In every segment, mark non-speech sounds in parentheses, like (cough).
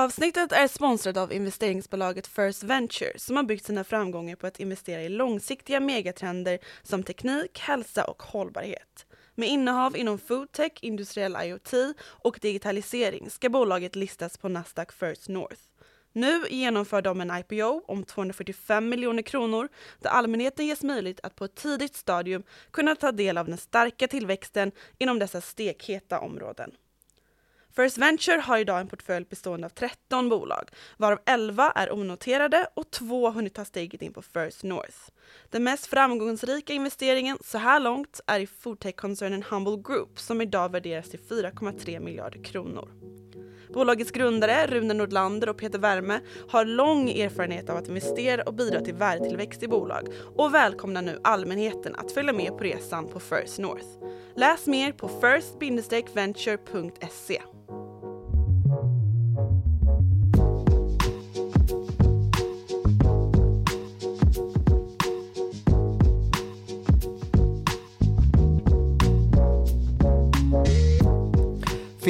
Avsnittet är sponsrat av investeringsbolaget First Venture som har byggt sina framgångar på att investera i långsiktiga megatrender som teknik, hälsa och hållbarhet. Med innehav inom foodtech, industriell IoT och digitalisering ska bolaget listas på Nasdaq First North. Nu genomför de en IPO om 245 miljoner kronor där allmänheten ges möjlighet att på ett tidigt stadium kunna ta del av den starka tillväxten inom dessa stekheta områden. First Venture har idag en portfölj bestående av 13 bolag, varav 11 är onoterade och två har hunnit ta steget in på First North. Den mest framgångsrika investeringen så här långt är i foodtech-koncernen Humble Group som idag värderas till 4,3 miljarder kronor. Bolagets grundare Rune Nordlander och Peter Wärme har lång erfarenhet av att investera och bidra till värdetillväxt i bolag och välkomnar nu allmänheten att följa med på resan på First North. Läs mer på first-venture.se.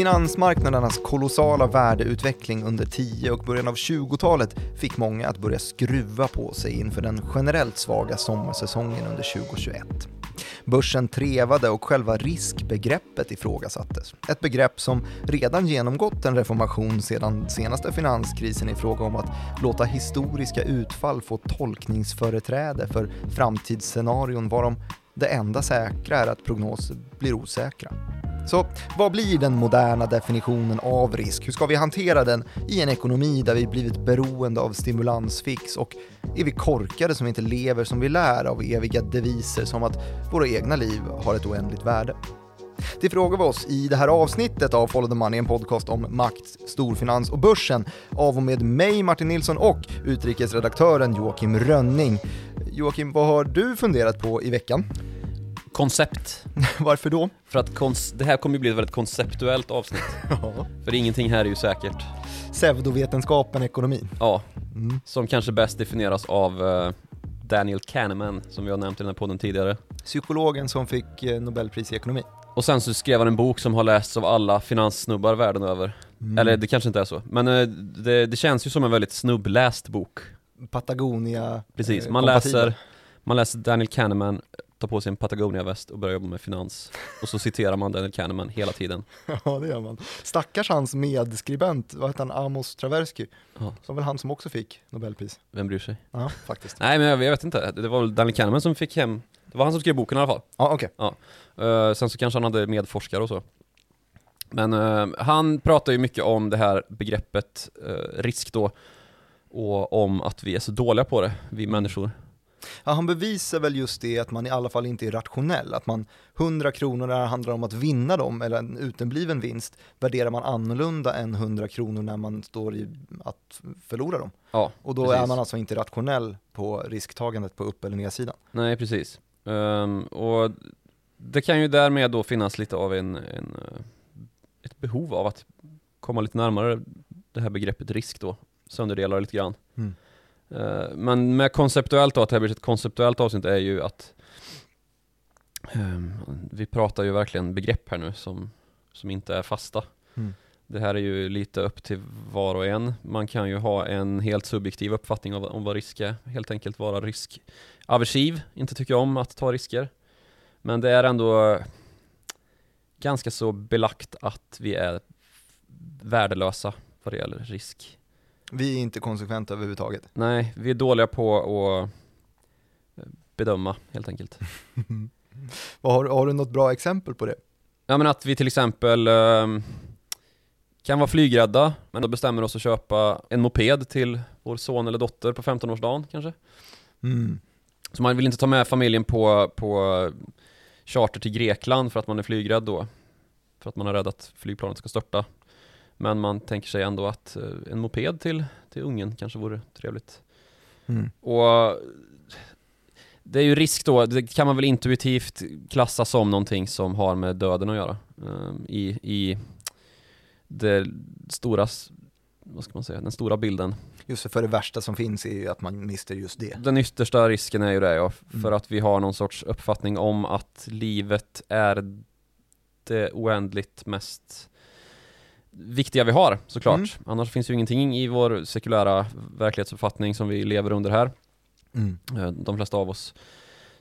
Finansmarknadernas kolossala värdeutveckling under 10 och början av 20-talet fick många att börja skruva på sig inför den generellt svaga sommarsäsongen under 2021. Börsen trevade och själva riskbegreppet ifrågasattes. Ett begrepp som redan genomgått en reformation sedan senaste finanskrisen i fråga om att låta historiska utfall få tolkningsföreträde för framtidsscenarion varom det enda säkra är att prognoser blir osäkra. Så vad blir den moderna definitionen av risk? Hur ska vi hantera den i en ekonomi där vi blivit beroende av stimulansfix och är vi korkade som inte lever som vi lär av eviga deviser som att våra egna liv har ett oändligt värde? Det frågar vi oss i det här avsnittet av Follow the Money, en podcast om makt, storfinans och börsen av och med mig Martin Nilsson och utrikesredaktören Joakim Rönning. Joakim, vad har du funderat på i veckan? Koncept. (laughs) Varför då? För att det här kommer ju bli ett väldigt konceptuellt avsnitt. (laughs) Ja. För ingenting här är ju säkert. Pseudovetenskapen ekonomi. Ja, Mm. som kanske bäst definieras av eh, Daniel Kahneman, som vi har nämnt i den här podden tidigare. Psykologen som fick eh, Nobelpris i ekonomi. Och sen så skrev han en bok som har lästs av alla finanssnubbar världen över. Mm. Eller det kanske inte är så, men eh, det, det känns ju som en väldigt snubbläst bok. Patagonia Precis, man kompatibel. läser, man läser Daniel Kahneman, tar på sig en Patagonia-väst och börjar jobba med finans. Och så citerar man Daniel Kahneman hela tiden. (laughs) Ja, det gör man. Stackars hans medskribent, vad heter han, Amos Tversky, Ja, som väl han som också fick Nobelpris. vem bryr sig? Ja, faktiskt. Nej men jag, jag vet inte, det var väl Daniel Kahneman som fick hem, det var han som skrev boken i alla fall. Ja, okej. Eh, sen så kanske han hade medforskare och så. Men eh, han pratar ju mycket om det här begreppet eh, risk då, och om att vi är så dåliga på det, vi människor. Ja, han bevisar väl just det att man i alla fall inte är rationell, att man 100 kronor när det handlar om att vinna dem, eller en utebliven vinst, värderar man annorlunda än 100 kronor när man står i att förlora dem. Ja, Och då Precis. är man alltså inte rationell på risktagandet på upp eller nedsidan. nej precis. Ehm, och det kan ju därmed då finnas lite av en, en, eh, ett behov av att komma lite närmare det här begreppet risk då, sönderdela det lite grann. Mm. Eh, Men med konceptuellt då, att det här blir ett konceptuellt avsnitt är ju att ehm, vi pratar ju verkligen begrepp här nu som, som inte är fasta. Mm. Det här är ju lite upp till var och en. Man kan ju ha en helt subjektiv uppfattning av, om vad risk är. Helt enkelt vara riskaversiv, inte tycka om att ta risker. Men det är ändå ganska så belagt att vi är värdelösa vad det gäller risk. Vi är inte konsekventa överhuvudtaget. Nej, vi är dåliga på att eh, bedöma helt enkelt. (laughs) Har, har du något bra exempel på det? Ja men att vi till exempel ehm, kan vara flygrädda, men då bestämmer oss att köpa en moped till vår son eller dotter på 15-årsdagen kanske. Mm. Så man vill inte ta med familjen på, på charter till Grekland för att man är flygrädd då. För att man är rädd att flygplanet ska störta. Men man tänker sig ändå att eh, en moped till, till ungen kanske vore trevligt. Mm. Och det är ju risk då, det kan man väl intuitivt klassa som någonting som har med döden att göra. ehm, I, i det stora, vad ska man säga, den stora bilden. Just för, för det värsta som finns är ju att man mister just det. Den yttersta risken är ju det ja, för Mm. att vi har någon sorts uppfattning om att livet är det oändligt mest viktiga vi har såklart. Mm. Annars finns ju ingenting i vår sekulära verklighetsuppfattning som vi lever under här, Mm. eh, de flesta av oss.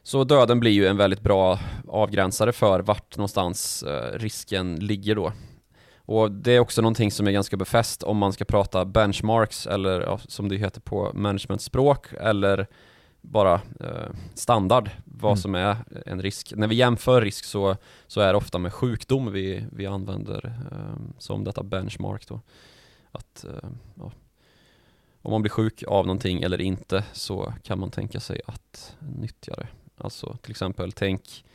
Så döden blir ju en väldigt bra avgränsare för vart någonstans eh, risken ligger då. Och det är också någonting som är ganska befäst om man ska prata benchmarks eller som det heter på managementspråk eller bara eh, standard vad Mm. som är en risk. När vi jämför risk så, så är det ofta med sjukdom vi, vi använder eh, som detta benchmark då. Att eh, ja, om man blir sjuk av någonting eller inte så kan man tänka sig att nyttja det. Alltså till exempel tänk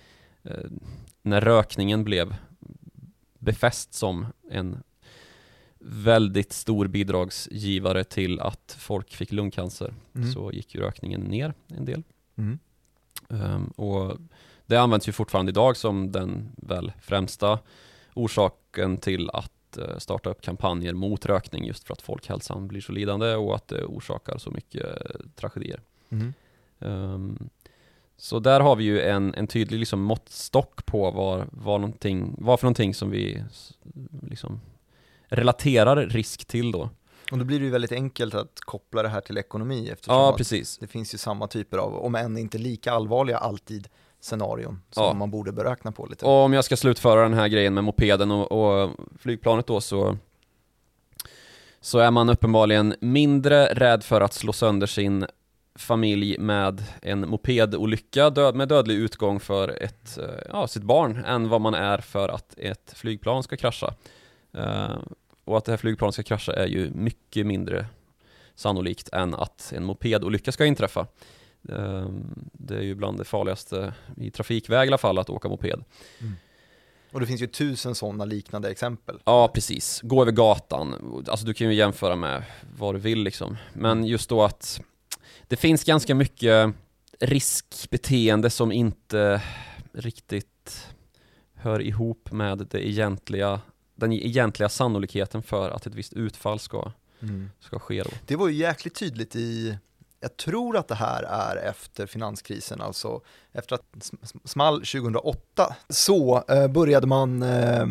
eh, när rökningen blev befäst som en väldigt stor bidragsgivare till att folk fick lungcancer Mm. så gick ju rökningen ner en del. Mm. Ehm, och det används ju fortfarande idag som den väl främsta orsaken till att eh, starta upp kampanjer mot rökning just för att folkhälsan blir så lidande och att det orsakar så mycket eh, tragedier. Mm. Ehm, så där har vi ju en, en tydlig liksom måttstock på vad, vad, vad för någonting som vi liksom relaterar risk till då. Och då blir det ju väldigt enkelt att koppla det här till ekonomi eftersom Ja, precis. det finns ju samma typer av, om än inte lika allvarliga alltid, scenarion som Ja. man borde beräkna på lite. Och om jag ska slutföra den här grejen med mopeden och, och flygplanet då så så är man uppenbarligen mindre rädd för att slå sönder sin familj med en mopedolycka död, med dödlig utgång för ett, eh, ja, sitt barn än vad man är för att ett flygplan ska krascha. Eh, och att det här flygplanet ska krascha är ju mycket mindre sannolikt än att en mopedolycka ska inträffa. Eh, det är ju bland det farligaste i trafikväg i alla fall att åka moped. Och det finns ju tusen sådana liknande exempel. Ja, precis. Gå över gatan. Alltså du kan ju jämföra med vad du vill liksom. Men just då att det finns ganska mycket riskbeteende som inte riktigt hör ihop med det egentliga, den egentliga sannolikheten för att ett visst utfall ska, ska ske då. Det var ju jäkligt tydligt i, jag tror att det här är efter finanskrisen, alltså efter att sm- small 2008, så eh, började man eh,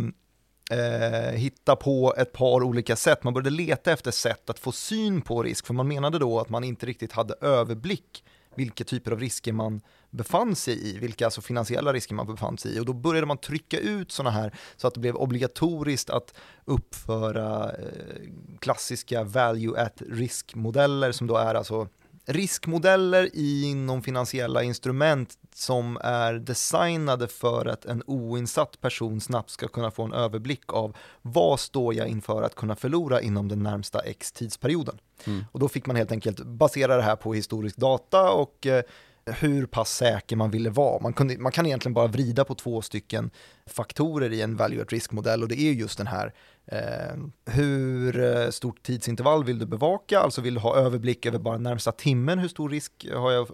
eh, hitta på ett par olika sätt. Man började leta efter sätt att få syn på risk, för man menade då att man inte riktigt hade överblick vilka typer av risker man befann sig i, vilka alltså finansiella risker man befann sig i. Och då började man trycka ut sådana här så att det blev obligatoriskt att uppföra eh, klassiska value at risk-modeller som då är alltså riskmodeller inom finansiella instrument som är designade för att en oinsatt person snabbt ska kunna få en överblick av vad står jag inför att kunna förlora inom den närmsta x tidsperioden. Mm. Och då fick man helt enkelt basera det här på historisk data och eh, hur pass säker man ville vara. Man, kunde, man kan egentligen bara vrida på två stycken faktorer i en value at risk-modell och det är just den här eh, hur eh, stort tidsintervall vill du bevaka, alltså vill du ha överblick över bara närmsta timmen, hur stor risk har jag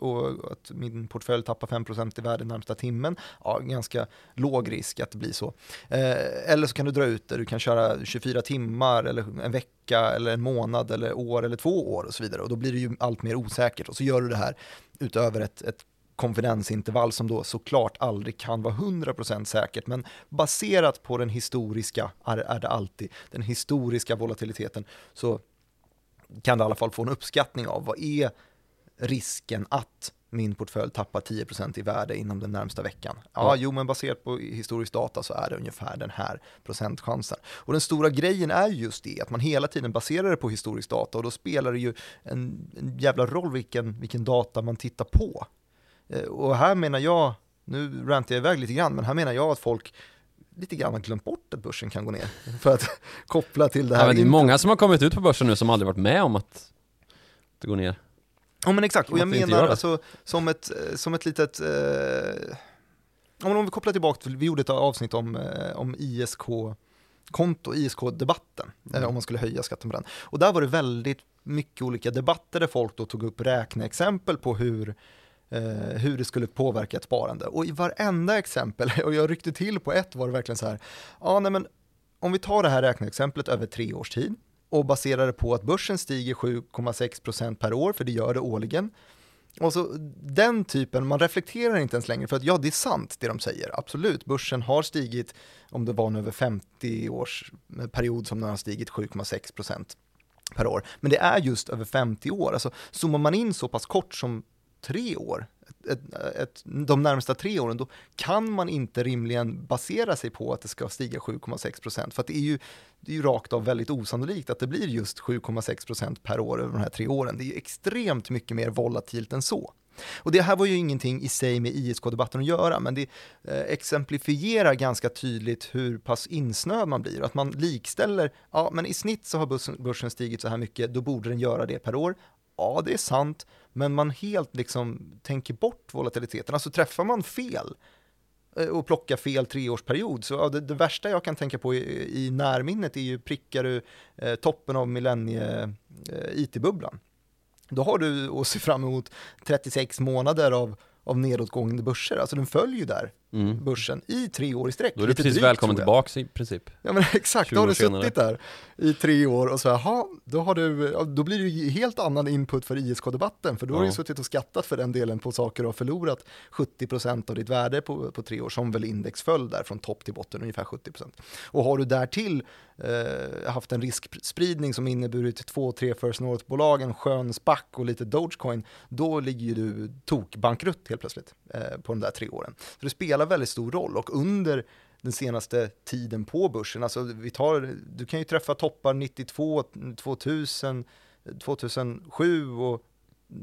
att min portfölj tappar 5% i värde närmsta timmen? Ja, ganska låg risk att det blir så. Eh, eller så kan du dra ut det, du kan köra 24 timmar eller en vecka eller en månad eller år eller två år och så vidare. Och då blir det ju allt mer osäkert. Och så gör du det här utöver ett, ett konfidensintervall som då såklart aldrig kan vara 100% säkert, men baserat på den historiska, är, är det alltid, den historiska volatiliteten, så kan du i alla fall få en uppskattning av vad är risken att min portfölj tappar 10% i värde inom den närmsta veckan. Ja, Ja. jo, men baserat på historisk data så är det ungefär den här procentchansen. Och den stora grejen är ju just det, att man hela tiden baserar det på historisk data och då spelar det ju en, en jävla roll vilken, vilken data man tittar på. Eh, Och här menar jag, nu rantar jag iväg lite grann, men här menar jag att folk lite grann har glömt bort att börsen kan gå ner. (laughs) För att (laughs) koppla till det här. Ja, men det är många som har kommit ut på börsen nu som aldrig varit med om att det går ner. Ja men exakt, och jag menar alltså som ett, eh, som ett litet, eh, om vi kopplar tillbaka till, vi gjorde ett avsnitt om, eh, om ISK-konto, ISK-debatten, Mm. om man skulle höja skatten på den. Och där var det väldigt mycket olika debatter där folk då tog upp räkneexempel på hur eh, hur det skulle påverka ett sparande. Och i varenda exempel, (laughs) och jag ryckte till på ett, var det verkligen så här, ja nej men om vi tar det här räkneexemplet över tre års tid och baserar det på att börsen stiger 7,6% per år, för det gör det årligen, Och så den typen, man reflekterar inte ens längre för att ja, det är sant det de säger, absolut. Börsen har stigit, om det var en över 50 års period som den har stigit 7,6 procent per år. Men det är just över 50 år, alltså zoomar man in så pass kort som tre år, ett, ett, de närmsta tre åren, då kan man inte rimligen basera sig på att det ska stiga 7,6 procent. För att det är, ju, det är ju rakt av väldigt osannolikt att det blir just 7,6 procent per år över de här tre åren. Det är ju extremt mycket mer volatilt än så. Och det här var ju ingenting i sig med ISK-debatten att göra, men det eh, exemplifierar ganska tydligt hur pass insnöad man blir. Att man likställer, ja men i snitt så har börsen stigit så här mycket, då borde den göra det per år. Ja, det är sant, men man helt liksom tänker bort volatiliteten. Alltså träffar man fel eh, och plockar fel treårsperiod, så ja, det, det, värsta jag kan tänka på i, i närminnet är ju prickar du eh, toppen av millennie-IT-bubblan. Eh, Då har du att se fram emot 36 månader av, av nedåtgående börser. Alltså den följer ju där mm. börsen i tre år i sträck. Då är du precis drygt, välkommen tillbaka i princip. Ja men (laughs) exakt, då har du suttit där i tre år och så här, då, har du, då blir det ju helt annan input för ISK-debatten, för då ja. har du suttit och skattat för den delen på saker och förlorat 70% av ditt värde på, på tre år, som väl index föll där från topp till botten, ungefär 70%. Och har du därtill eh, haft en riskspridning som inneburit två, tre First North-bolag, en skön SPAC och lite Dogecoin, då ligger ju du tokbankrutt helt plötsligt eh, på de där tre åren. Så det spelar väldigt stor roll och under den senaste tiden på börsen, alltså vi tar, du kan ju träffa toppar 92, 2000, 2007 och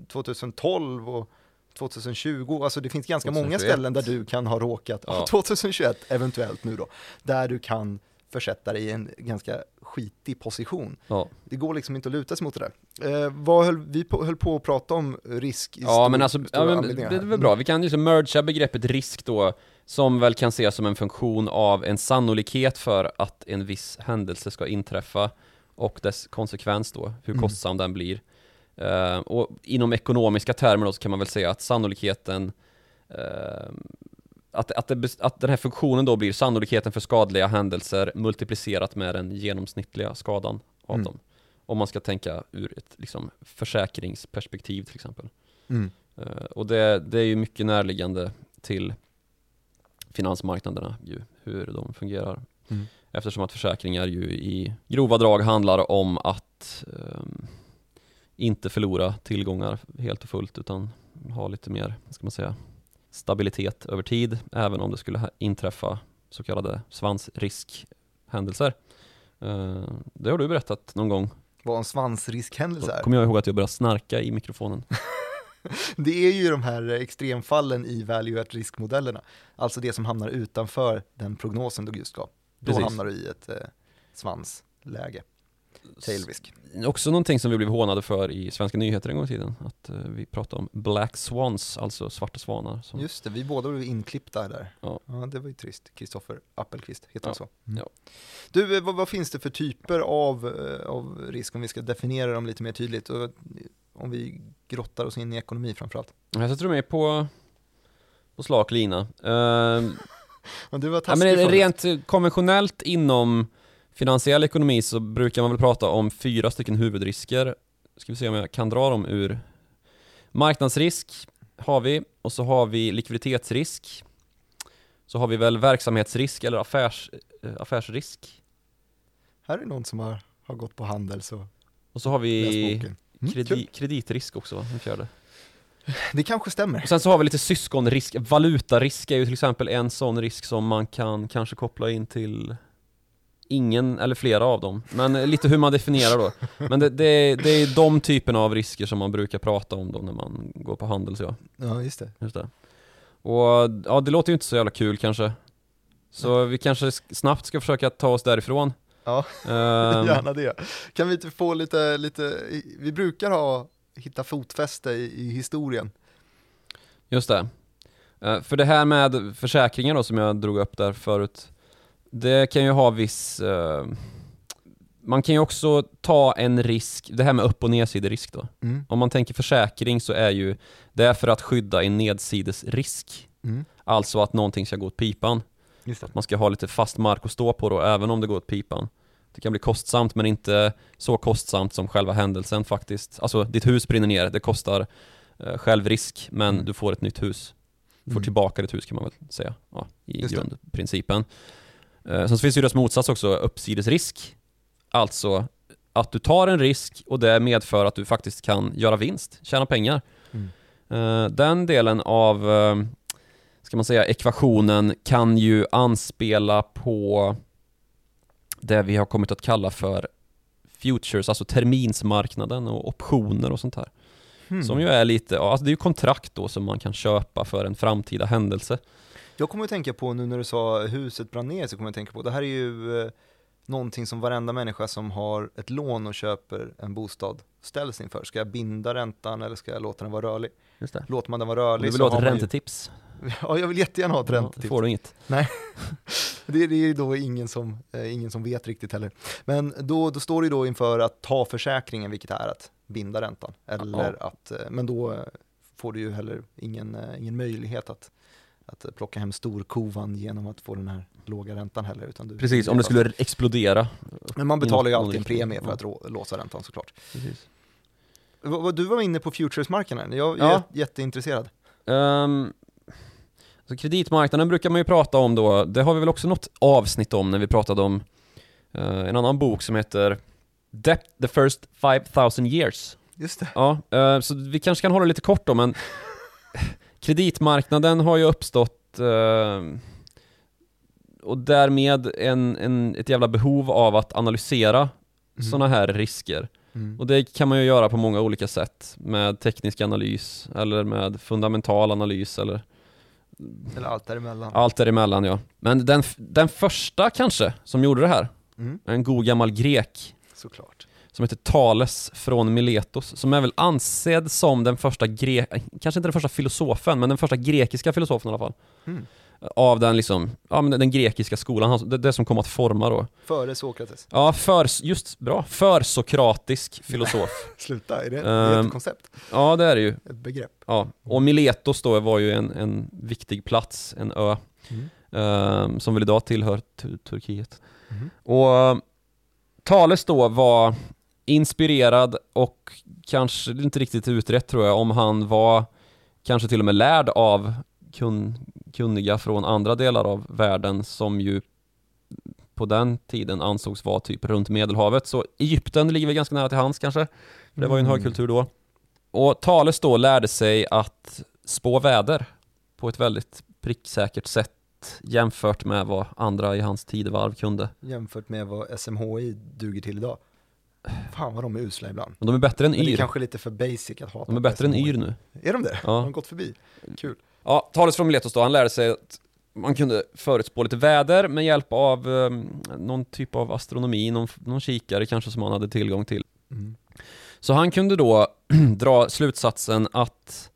2012 och 2020, alltså det finns ganska 2021. många ställen där du kan ha råkat, ja. (laughs) 2021 eventuellt nu då, där du kan försätta dig i en ganska skitig position. Ja. Det går liksom inte att luta sig mot det där. Eh, vad höll, vi på, höll på att prata om risk i Ja stor, men alltså, ja, men, det är väl bra, vi kan liksom mergea begreppet risk då, som väl kan ses som en funktion av en sannolikhet för att en viss händelse ska inträffa och dess konsekvens då, hur mm. kostsam den blir. Uh, och inom ekonomiska termer då så kan man väl säga att sannolikheten uh, att, att, det, att den här funktionen då blir sannolikheten för skadliga händelser multiplicerat med den genomsnittliga skadan av mm. dem. Om man ska tänka ur ett liksom, försäkringsperspektiv till exempel. Mm. Uh, och det, det är ju mycket närliggande till finansmarknaderna, ju, hur de fungerar. Mm. Eftersom att försäkringar ju i grova drag handlar om att um, inte förlora tillgångar helt och fullt utan ha lite mer, ska man säga, stabilitet över tid, även om det skulle inträffa så kallade svansriskhändelser. Uh, det har du berättat någon gång. Vad en svansriskhändelse är? kommer jag ihåg att jag började snarka i mikrofonen. (laughs) det är ju de här extremfallen i value at risk-modellerna, alltså det som hamnar utanför den prognosen du just gav. Då Precis. hamnar du i ett eh, svansläge. Tail risk. Också någonting som vi blev hånade för i Svenska nyheter en gång i tiden, att uh, vi pratade om black swans, alltså svarta svanar. Som... Just det, vi båda blev inklippta där. Ja. ja det var ju trist. Kristoffer Appelqvist, heter ja. han så? Mm. Ja. Du, eh, vad, vad, finns det för typer av, uh, av risk, om vi ska definiera dem lite mer tydligt? Och, om vi grottar oss in i ekonomi framförallt. Jag sätter mig på, på slak lina. (laughs) Uh, men du var ja, men Rent konventionellt inom finansiell ekonomi så brukar man väl prata om fyra stycken huvudrisker. Ska vi se om jag kan dra dem ur. Marknadsrisk har vi och så har vi likviditetsrisk. Så har vi väl verksamhetsrisk eller affärs, äh, affärsrisk. Här är någon som har, har gått på Handels och Och så har vi mm, kredi, kreditrisk också, den fjärde. Det kanske stämmer. Och sen så har vi lite syskonrisk, valutarisk är ju till exempel en sån risk som man kan kanske koppla in till ingen eller flera av dem, men lite hur man definierar då. Men det, det, det är de typerna av risker som man brukar prata om då när man går på handel så ja. Ja, just det. Just det. Och ja, det låter ju inte så jävla kul kanske. Så vi kanske snabbt ska försöka ta oss därifrån. Ja, um, (laughs) gärna det. Kan vi inte få lite, lite, vi brukar ha, hitta fotfäste i, i historien. Just det. Uh, för det här med försäkringar då som jag drog upp där förut, det kan ju ha viss... Uh, man kan ju också ta en risk, det här med upp och nedsiderisk då. Mm. Om man tänker försäkring så är ju det är för att skydda en nedsidesrisk. Mm. Alltså att någonting ska gå åt pipan. Att man ska ha lite fast mark att stå på då, även om det går åt pipan. Det kan bli kostsamt men inte så kostsamt som själva händelsen faktiskt. Alltså ditt hus brinner ner, det kostar eh, självrisk, men Mm. du får ett nytt hus. Du får Mm. tillbaka ditt hus kan man väl säga, ja, i Just det. Eh, sen så finns ju dess motsats också, uppsidesrisk. Alltså att du tar en risk och det medför att du faktiskt kan göra vinst, tjäna pengar. Mm. Eh, den delen av, eh, ska man säga, ekvationen kan ju anspela på det vi har kommit att kalla för futures, alltså terminsmarknaden och optioner och sånt här. Hmm. Som ju är lite, alltså det är ju kontrakt då som man kan köpa för en framtida händelse. Jag kommer att tänka på nu när du sa huset brann ner så kommer jag att tänka på, det här är ju eh, någonting som varenda människa som har ett lån och köper en bostad ställs inför. Ska jag binda räntan eller ska jag låta den vara rörlig? Just det. Låter man den vara rörlig du vill så ha ett man ju, räntetips? (laughs) Ja, jag vill jättegärna ha ett Ja, räntetips. får du inget. Det, (laughs) det är ju då ingen som, eh, ingen som vet riktigt heller. Men då, då står ju då inför att ta försäkringen, vilket är att binda räntan. Eller att, eh, men då eh, får du ju heller ingen, eh, ingen möjlighet att, att plocka hem storkovan genom att få den här låga räntan heller. Utan du, Precis, om det skulle explodera. Men man betalar ju alltid en premie för ja. att rå, låsa räntan såklart. Precis. Du var inne på futuresmarknaden, jag är Ja. jätteintresserad. Um, så kreditmarknaden brukar man ju prata om då, det har vi väl också något avsnitt om när vi pratade om eh, en annan bok som heter Debt the first 5000 years. Just det. Ja, eh, så vi kanske kan hålla lite kort då, men kreditmarknaden har ju uppstått eh, och därmed en, en, ett jävla behov av att analysera Mm. sådana här risker. Mm. Och det kan man ju göra på många olika sätt, med teknisk analys eller med fundamental analys eller Eller allt däremellan. allt däremellan ja. Men den, den första kanske som gjorde det här, Mm. en god gammal grek Såklart. Som heter Thales från Miletos, som är väl ansedd som den första gre kanske inte den första filosofen, men den första grekiska filosofen i alla fall. Mm. Av den liksom, ja men den grekiska skolan, det, det som kom att forma då. Före Sokrates. Ja, för, just bra, för sokratisk filosof. (laughs) Sluta, är det, det är Ehm. ett koncept? Ja det är det ju. Ett begrepp? Ja, och Miletos då var ju en, en viktig plats, en ö, Mm. ehm, som väl idag tillhör Tu- Turkiet. Mhm. Och Thales då var inspirerad och kanske inte riktigt utrett tror jag om han var kanske till och med lärd av kun, kunniga från andra delar av världen som ju på den tiden ansågs vara typ runt medelhavet. Så Egypten ligger väl ganska nära till hands kanske. Det var ju en Mm. högkultur då. Och Thales då lärde sig att spå väder på ett väldigt pricksäkert sätt jämfört med vad andra i hans tidevarv kunde. Jämfört med vad SMHI duger till idag. Fan vad de är usla ibland. Men de är bättre än Men det är Yr. kanske lite för basic att hata De är bättre än. Yr nu. Är de det? Ja. Har de gått förbi? Kul. Ja, Thales från Miletos då, han lärde sig att man kunde förutspå lite väder med hjälp av um, någon typ av astronomi, någon, någon kikare kanske som han hade tillgång till. Mm. Så han kunde då (clears throat) dra slutsatsen att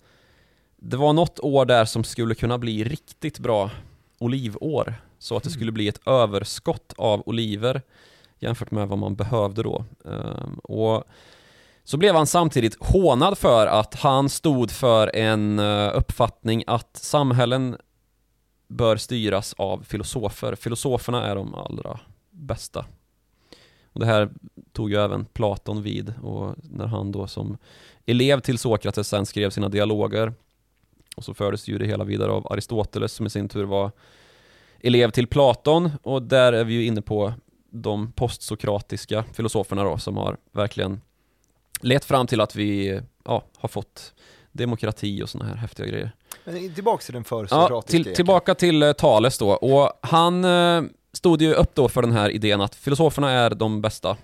det var något år där som skulle kunna bli riktigt bra olivår. Så att det skulle bli ett överskott av oliver jämfört med vad man behövde då. Ehm, och så blev han samtidigt hånad för att han stod för en eh, uppfattning att samhällen bör styras av filosofer. Filosoferna är de allra bästa. Och det här tog ju även Platon vid och när han då som elev till Sokrates sen skrev sina dialoger och så fördes ju det hela vidare av Aristoteles som i sin tur var elev till Platon och där är vi ju inne på de postsokratiska filosoferna då som har verkligen lett fram till att vi ja, har fått demokrati och såna här häftiga grejer. Men tillbaks till den Ja, försokratiska till, tillbaka till eh, Thales då. Och han eh, stod ju upp då för den här idén att filosoferna är de bästa.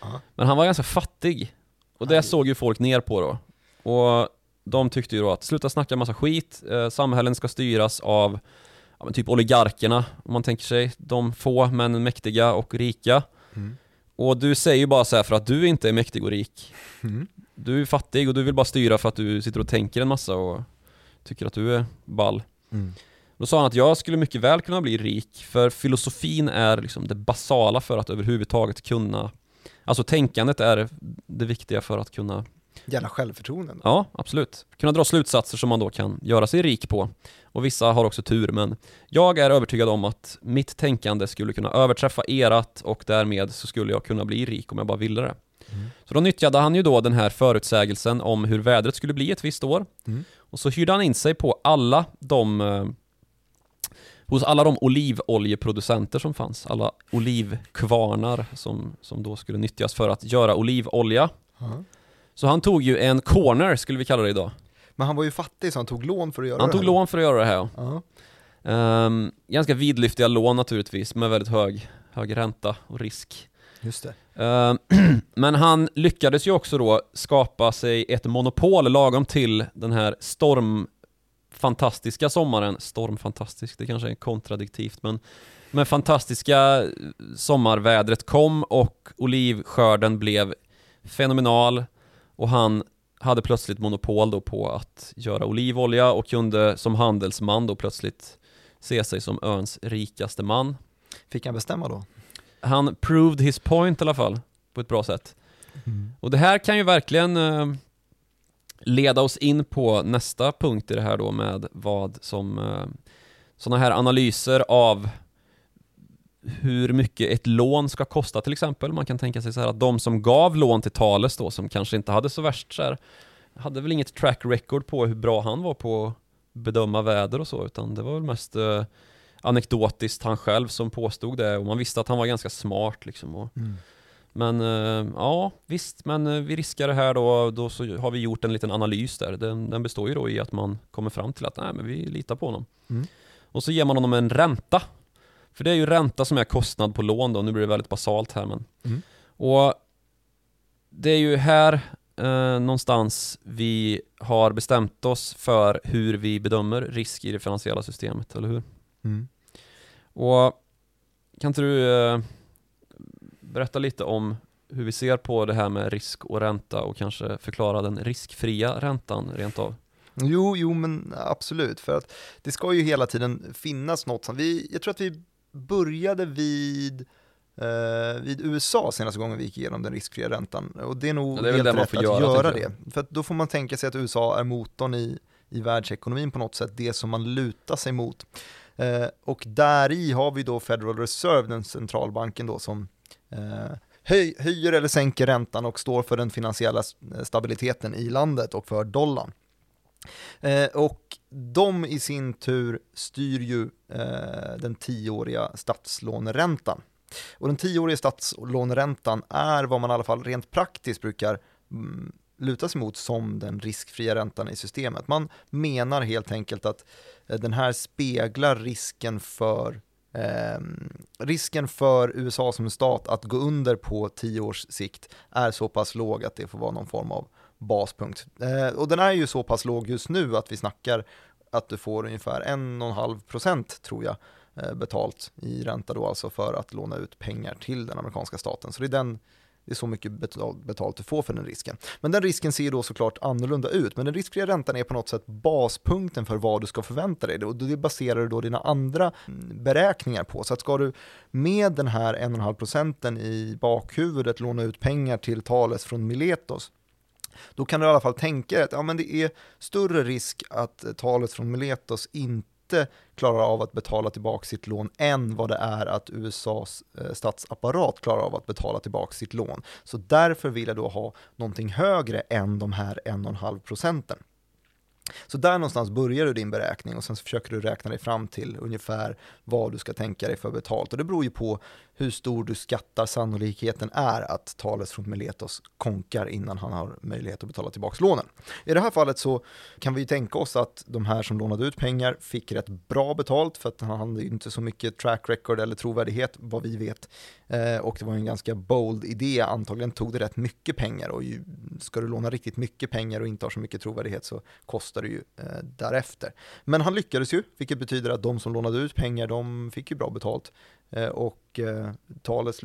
Ja. Men han var ganska fattig. Och det Aj. såg ju folk ner på då. Och de tyckte ju då att sluta snacka massa skit, eh, samhällen ska styras av ja, typ oligarkerna, om man tänker sig. De få men mäktiga och rika. Mm. Och du säger ju bara så här för att du inte är mäktig och rik. Mm. Du är fattig och du vill bara styra för att du sitter och tänker en massa och tycker att du är ball. Mm. Då sa han att jag skulle mycket väl kunna bli rik, för filosofin är liksom det basala för att överhuvudtaget kunna Alltså tänkandet är det viktiga för att kunna Jävla självförtroende. Ja, absolut. Kunna dra slutsatser som man då kan göra sig rik på. Och vissa har också tur, men jag är övertygad om att mitt tänkande skulle kunna överträffa erat och därmed så skulle jag kunna bli rik om jag bara ville det. Mm. Så då nyttjade han ju då den här förutsägelsen om hur vädret skulle bli ett visst år. Mm. Och så hyrde han in sig på alla de eh, hos alla de olivoljeproducenter som fanns, alla olivkvarnar som, som då skulle nyttjas för att göra olivolja. Ja. Så han tog ju en corner, skulle vi kalla det idag. Men han var ju fattig så han tog lån för att göra Han det tog här. lån för att göra det här. ja. Ja. Ehm, ganska vidlyftiga lån naturligtvis, med väldigt hög, hög ränta och risk. Just det. Ehm, (clears throat) Men han lyckades ju också då skapa sig ett monopol lagom till den här stormfantastiska sommaren. Stormfantastisk, det kanske är kontradiktivt men men fantastiska sommarvädret kom och olivskörden blev fenomenal och han hade plötsligt monopol då på att göra olivolja och kunde som handelsman då plötsligt se sig som öns rikaste man. Fick han bestämma då? Han proved his point i alla fall, på ett bra sätt. Och det här kan ju verkligen eh, leda oss in på nästa punkt i det här då med vad som eh, sådana här analyser av hur mycket ett lån ska kosta till exempel. Man kan tänka sig så här att de som gav lån till Thales då, som kanske inte hade så värst så här, hade väl inget track record på hur bra han var på att bedöma väder och så, utan det var väl mest eh, anekdotiskt han själv som påstod det och man visste att han var ganska smart liksom. Och, Mm. men eh, ja, visst, men eh, vi riskar det här då, då så har vi gjort en liten analys där. Den, den består ju då i att man kommer fram till att nej, men vi litar på honom. Mm. Och så ger man honom en ränta. För det är ju ränta som är kostnad på lån då, nu blir det väldigt basalt här men. Mm. Och det är ju här eh, någonstans vi har bestämt oss för hur vi bedömer risk i det finansiella systemet, eller hur? Mm. Och kan inte du eh, berätta lite om hur vi ser på det här med risk och ränta och kanske förklara den riskfria räntan rent av? Jo, jo men absolut, för att det ska ju hela tiden finnas något som vi, jag tror att vi började vid eh, vid USA senaste gången vi gick igenom den riskfria räntan och det är nog Ja, det är helt rätt att göra, göra, det. För då får man tänka sig att USA är motorn i, i världsekonomin på något sätt, det som man lutar sig mot. Eh, och där i har vi då Federal Reserve, den centralbanken då som eh, höj, höjer eller sänker räntan och står för den finansiella stabiliteten i landet och för dollarn. Eh, och de i sin tur styr ju eh, den tioåriga statslåneräntan. Och den tioåriga statslåneräntan är vad man i alla fall rent praktiskt brukar mm, luta sig mot som den riskfria räntan i systemet. Man menar helt enkelt att eh, den här speglar risken för Eh, risken för USA som stat att gå under på tio års sikt är så pass låg att det får vara någon form av baspunkt. Eh, och den är ju så pass låg just nu att vi snackar att du får ungefär 1,5% tror jag eh, betalt i ränta då alltså för att låna ut pengar till den amerikanska staten. Så det är, den, det är så mycket betalt du får för den risken. Men den risken ser då såklart annorlunda ut, men den riskfria räntan är på något sätt baspunkten för vad du ska förvänta dig och det baserar du då dina andra mm, beräkningar på. Så att ska du med den här 1,5% i bakhuvudet låna ut pengar till Thales från Miletos då kan du i alla fall tänka dig att ja, men det är större risk att eh, talet från Miletos inte klarar av att betala tillbaka sitt lån än vad det är att USAs eh, statsapparat klarar av att betala tillbaka sitt lån. Så därför vill jag då ha någonting högre än de här 1,5 procenten. Så där någonstans börjar du din beräkning och sen så försöker du räkna dig fram till ungefär vad du ska tänka dig för betalt. Och det beror ju på hur stor du skattar sannolikheten är att Thales från Miletos konkar innan han har möjlighet att betala tillbaka lånen. I det här fallet så kan vi ju tänka oss att de här som lånade ut pengar fick rätt bra betalt för att han hade ju inte så mycket track record eller trovärdighet vad vi vet. Eh, och det var en ganska bold idé, antagligen tog det rätt mycket pengar och ju, ska du låna riktigt mycket pengar och inte har så mycket trovärdighet så kostar det ju eh, därefter. Men han lyckades ju, vilket betyder att de som lånade ut pengar, de fick ju bra betalt. Eh, och eh, Thales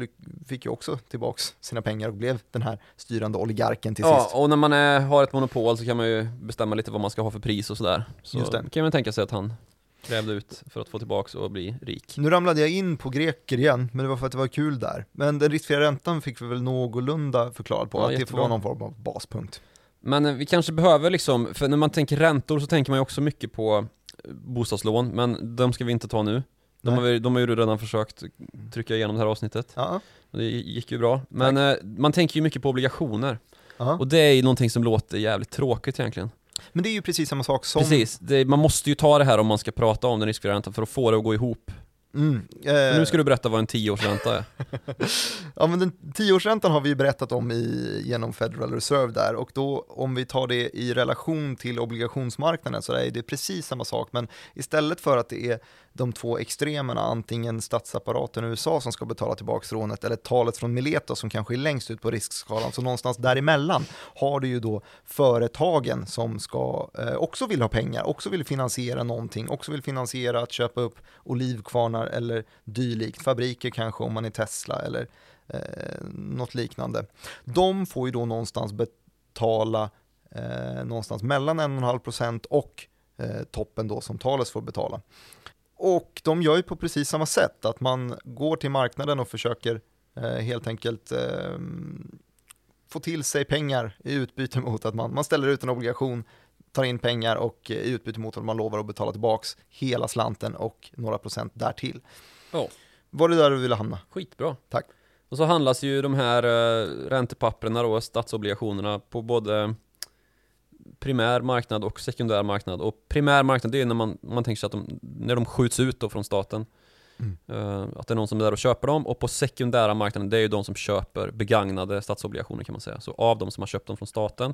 fick ju också tillbaks sina pengar och blev den här styrande oligarken till Ja, sist. och när man är, har ett monopol så kan man ju bestämma lite vad man ska ha för pris och sådär. Så Just det. kan man tänka sig att han krävde ut för att få tillbaks och bli rik. Nu ramlade jag in på greker igen, men det var för att det var kul där. Men den riskfria räntan fick vi väl någorlunda förklarat på, Ja, att det får jättebra. vara någon form av baspunkt. Men eh, vi kanske behöver liksom, för när man tänker räntor så tänker man ju också mycket på bostadslån, men de ska vi inte ta nu. De har, ju- de har ju redan försökt trycka igenom det här avsnittet. Ja, det gick ju bra. Men eh, man tänker ju mycket på obligationer. ja. Och det är ju någonting som låter jävligt tråkigt egentligen. Men det är ju precis samma sak som... Precis, det, man måste ju ta det här om man ska prata om den riskfria räntan för att få det att gå ihop. Mm. Eh, nu ska du berätta vad en tioårsränta är. (laughs) Ja men den tioårsräntan har vi ju berättat om i, genom Federal Reserve där och då om vi tar det i relation till obligationsmarknaden så är det precis samma sak men istället för att det är de två extremerna, antingen statsapparaten i USA som ska betala tillbaka rånet eller talet från Mileta som kanske är längst ut på riskskalan, så någonstans däremellan har du ju då företagen som ska eh, också vill ha pengar, också vill finansiera någonting, också vill finansiera att köpa upp olivkvarnar eller dylikt, fabriker kanske om man är Tesla eller eh, något liknande. De får ju då någonstans betala eh, någonstans mellan 1,5% och eh, toppen då som Thales får betala. Och de gör ju på precis samma sätt, att man går till marknaden och försöker eh, helt enkelt eh, få till sig pengar i utbyte (laughs) mot att man, man ställer ut en obligation, tar in pengar och eh, i utbyte mot att man lovar att betala tillbaks hela slanten och några procent därtill. Ja. Var det där du ville hamna? Skitbra. Tack. Och så handlas ju de här uh, räntepapperna då, statsobligationerna, på både primär marknad och sekundär marknad. Och primär marknad, det är när man, man tänker sig att de, när de skjuts ut då från staten. Mm. Eh, att det är någon som är där och köper dem. Och på sekundära marknaden, det är ju de som köper begagnade statsobligationer kan man säga. Så av de som har köpt dem från staten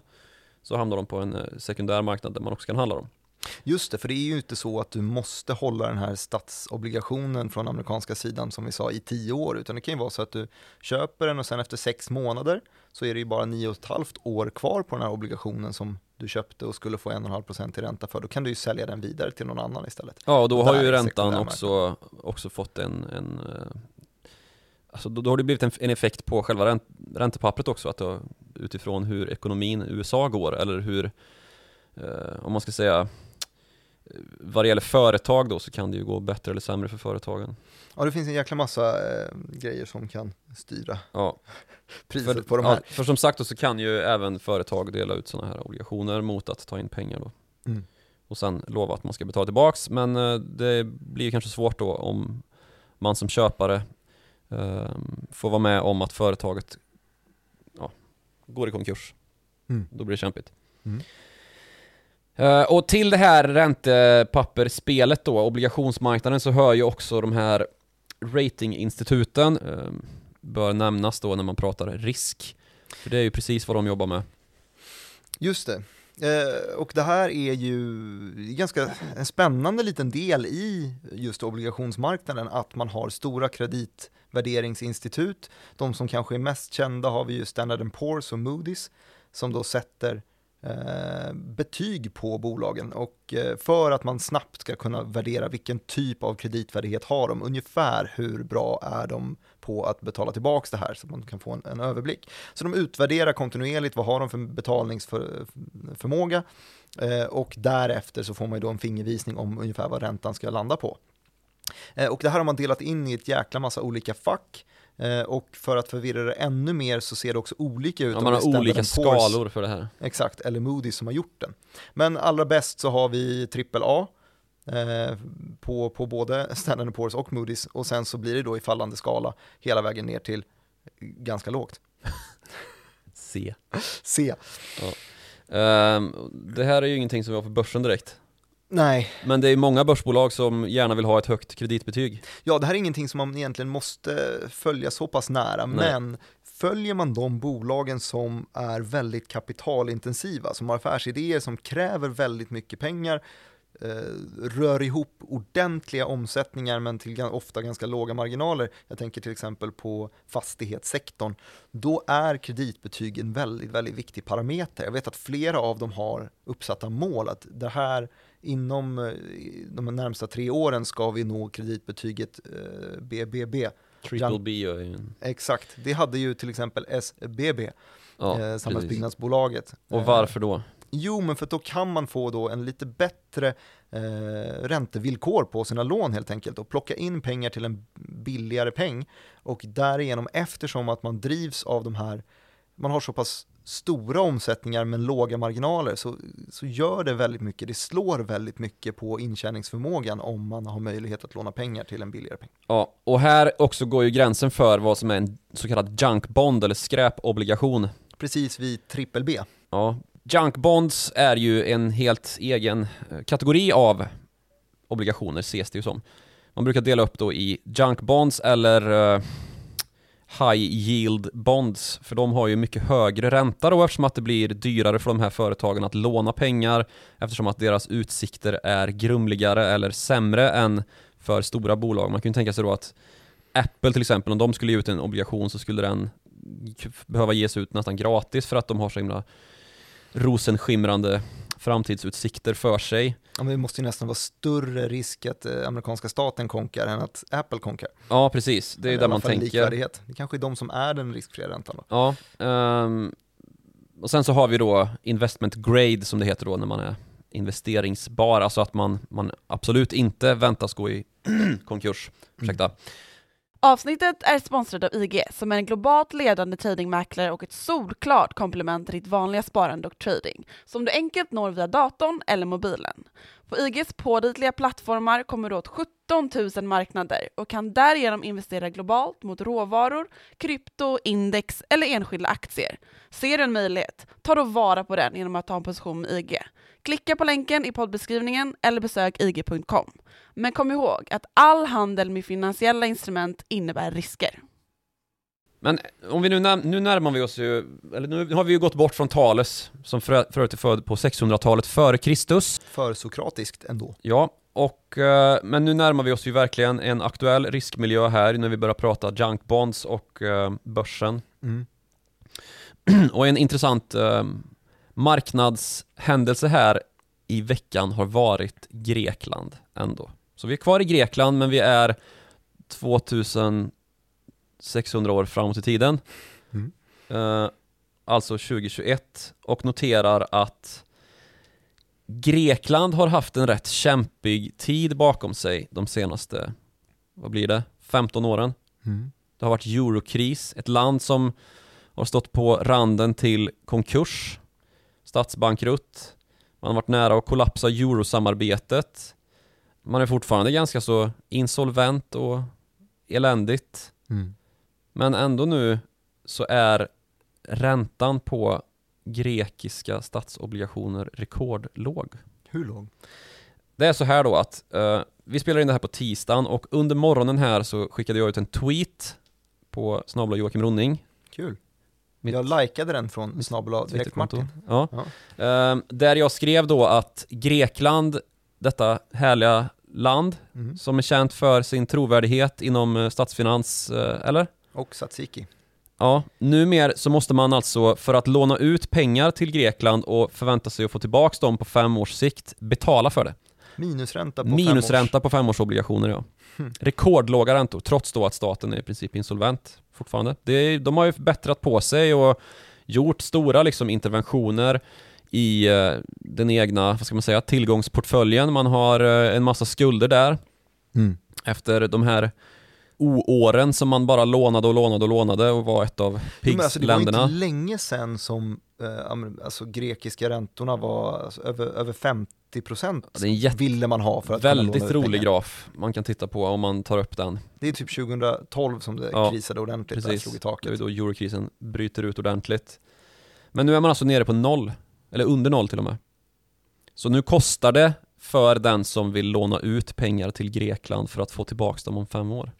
så hamnar de på en eh, sekundär marknad där man också kan handla dem. Just det, för det är ju inte så att du måste hålla den här statsobligationen från amerikanska sidan som vi sa i tio år, utan det kan ju vara så att du köper den och sen efter sex månader så är det ju bara nio och ett halvt år kvar på den här obligationen som du köpte och skulle få en och en halv procent i ränta för. Då kan du ju sälja den vidare till någon annan istället. Ja, och då har Där ju räntan också, också fått en, en eh, Alltså då, då har det blivit en, en effekt på själva ränt, räntepappret också, att då, utifrån hur ekonomin i USA går, eller hur, eh, om man ska säga, vad det gäller företag då så kan det ju gå bättre eller sämre för företagen. Ja, det finns en jäkla massa eh, grejer som kan styra Ja, (laughs) priset för, på de här. ja, för som sagt då så kan ju även företag dela ut sådana här obligationer mot att ta in pengar då. Mm. Och sen lova att man ska betala tillbaks, men eh, det blir kanske svårt då om man som köpare eh, får vara med om att företaget ja, går i konkurs. Mm. Då blir det kämpigt. Mm. Eh, och till det här räntepappersspelet då, obligationsmarknaden, så hör ju också de här ratinginstituten, ehm, bör nämnas då när man pratar risk. För det är ju precis vad de jobbar med. Just det. Eh, och det här är ju ganska en spännande liten del i just obligationsmarknaden, att man har stora kreditvärderingsinstitut. De som kanske är mest kända har vi ju Standard Poor's och Moody's, som då sätter Eh, betyg på bolagen och eh, för att man snabbt ska kunna värdera vilken typ av kreditvärdighet har de, ungefär hur bra är de på att betala tillbaka det här så att man kan få en, en överblick. Så de utvärderar kontinuerligt, vad har de för betalningsförmåga eh, och därefter så får man ju då en fingervisning om ungefär vad räntan ska landa på. Och det här har man delat in i ett jäkla massa olika fack och för att förvirra det ännu mer så ser det också olika ut. Ja, man har olika skalor för det här. Exakt, eller Moody's som har gjort den. Men allra bäst så har vi AAA eh, på, på både Standard Poor's och Moody's och sen så blir det då i fallande skala hela vägen ner till ganska lågt. (laughs) C. C. Ehm, det här är ju ingenting som vi har på börsen direkt. Nej, Men det är många börsbolag som gärna vill ha ett högt kreditbetyg. ja det här är ingenting som man egentligen måste följa så pass nära, Nej. men följer man de bolagen som är väldigt kapitalintensiva, som har affärsidéer som kräver väldigt mycket pengar, eh, rör ihop ordentliga omsättningar men till ofta ganska låga marginaler. Jag tänker till exempel på fastighetssektorn. Då är kreditbetyg en väldigt, väldigt viktig parameter. Jag vet att flera av dem har uppsatta mål att det här inom eh, de närmsta tre åren ska vi nå kreditbetyget eh, BBB. Triple Jan- B. Exakt, det hade ju till exempel SBB, Ja, eh, precis. Samhällsbyggnadsbolaget. Och Eh, varför då? Jo, men för då kan man få då en lite bättre eh, räntevillkor på sina lån helt enkelt och plocka in pengar till en billigare peng och därigenom eftersom att man drivs av de här, man har så pass stora omsättningar men låga marginaler så, så gör det väldigt mycket, det slår väldigt mycket på intjäningsförmågan om man har möjlighet att låna pengar till en billigare peng. Ja, och här också går ju gränsen för vad som är en så kallad junk bond eller skräpobligation. Precis vid trippel B. Ja, junk bonds är ju en helt egen eh, kategori av obligationer ses det ju som. Man brukar dela upp då i junk bonds eller uh, high yield bonds, för de har ju mycket högre ränta då eftersom att det blir dyrare för de här företagen att låna pengar eftersom att deras utsikter är grumligare eller sämre än för stora bolag. Man kan ju tänka sig då att Apple till exempel, om de skulle ge ut en obligation så skulle den behöva ges ut nästan gratis för att de har så himla rosenskimrande framtidsutsikter för sig. Ja, men det måste ju nästan vara större risk att eh, amerikanska staten konkar än att Apple konkar. Ja, precis. Det är där man tänker. Det kanske är de som är den riskfria räntan då. Ja, um, och sen så har vi då investment grade som det heter då när man är investeringsbar, alltså att man, man absolut inte väntas gå i (clears throat) konkurs. Ursäkta. Mm. Avsnittet är sponsrat av IG som är en globalt ledande tradingmäklare och ett solklart komplement till ditt vanliga sparande och trading som du enkelt når via datorn eller mobilen. På IGs pålitliga plattformar kommer du åt 17 000 marknader och kan därigenom investera globalt mot råvaror, krypto, index eller enskilda aktier. Ser du en möjlighet? Ta då vara på den genom att ta en position med IG. Klicka på länken i poddbeskrivningen eller besök ig.com. Men kom ihåg att all handel med finansiella instrument innebär risker. Men om vi nu, när, nu närmar vi oss ju, eller nu har vi ju gått bort från Thales, som för, förut är född på 600-talet före Kristus. För sokratiskt ändå. Ja, och, eh, men nu närmar vi oss ju verkligen en aktuell riskmiljö här när vi börjar prata junk bonds och uh, börsen. Mm. (clears throat) och en intressant uh, marknadshändelse här i veckan har varit Grekland ändå. Så vi är kvar i Grekland men vi är 2600 år framåt i tiden. Mm. Uh, alltså 2021 och noterar att Grekland har haft en rätt kämpig tid bakom sig de senaste, vad blir det, 15 åren. Mm. Det har varit eurokris, ett land som har stått på randen till konkurs, statsbankrutt, man har varit nära att kollapsa eurosamarbetet. Man är fortfarande ganska så insolvent och eländigt. Mm. Men ändå nu så är räntan på grekiska statsobligationer rekordlåg. Hur låg? Det är så här då att uh, vi spelar in det här på tisdagen och under morgonen här så skickade jag ut en tweet på snabla Joakim Ronning. Kul. Mitt, jag likade den från snabel direkt Martin. Ja. ja. Uh, där jag skrev då att Grekland, detta härliga land mm. som är känt för sin trovärdighet inom uh, statsfinans, uh, eller? Och tzatziki. Ja, numera så måste man alltså för att låna ut pengar till Grekland och förvänta sig att få tillbaka dem på fem års sikt betala för det. Minusränta på Minusränta fem års... på femårsobligationer ja. Hmm. Rekordlåga räntor, trots då att staten är i princip insolvent fortfarande. Det, de har ju bättrat på sig och gjort stora liksom interventioner i eh, den egna, vad ska man säga, tillgångsportföljen. Man har eh, en massa skulder där mm. efter de här o-åren som man bara lånade och lånade och lånade och var ett av PIGS-länderna. Alltså, det var inte länge sedan som eh, alltså, grekiska räntorna var alltså, över, över 50 procent ja, ville man ha för att Väldigt kunna rolig graf man kan titta på om man tar upp den. Det är typ 2012 som det ja, krisade ordentligt, precis. slog i taket. Det är då eurokrisen bryter ut ordentligt. Men nu är man alltså nere på noll, eller under noll till och med. Så nu kostar det för den som vill låna ut pengar till Grekland för att få tillbaka dem om fem år.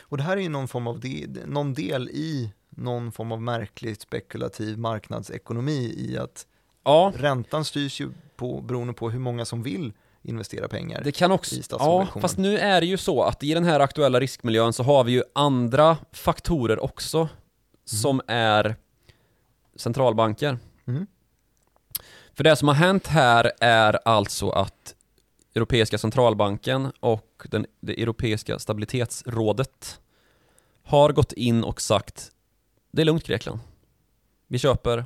Och det här är ju någon form av de, någon del i någon form av märkligt spekulativ marknadsekonomi i att ja. räntan styrs ju på, beroende på hur många som vill investera pengar det kan också, i Ja, fast nu är det ju så att i den här aktuella riskmiljön så har vi ju andra faktorer också mm. som är centralbanker. Mm. För det som har hänt här är alltså att Europeiska centralbanken och den, det Europeiska stabilitetsrådet har gått in och sagt det är lugnt Grekland. Vi köper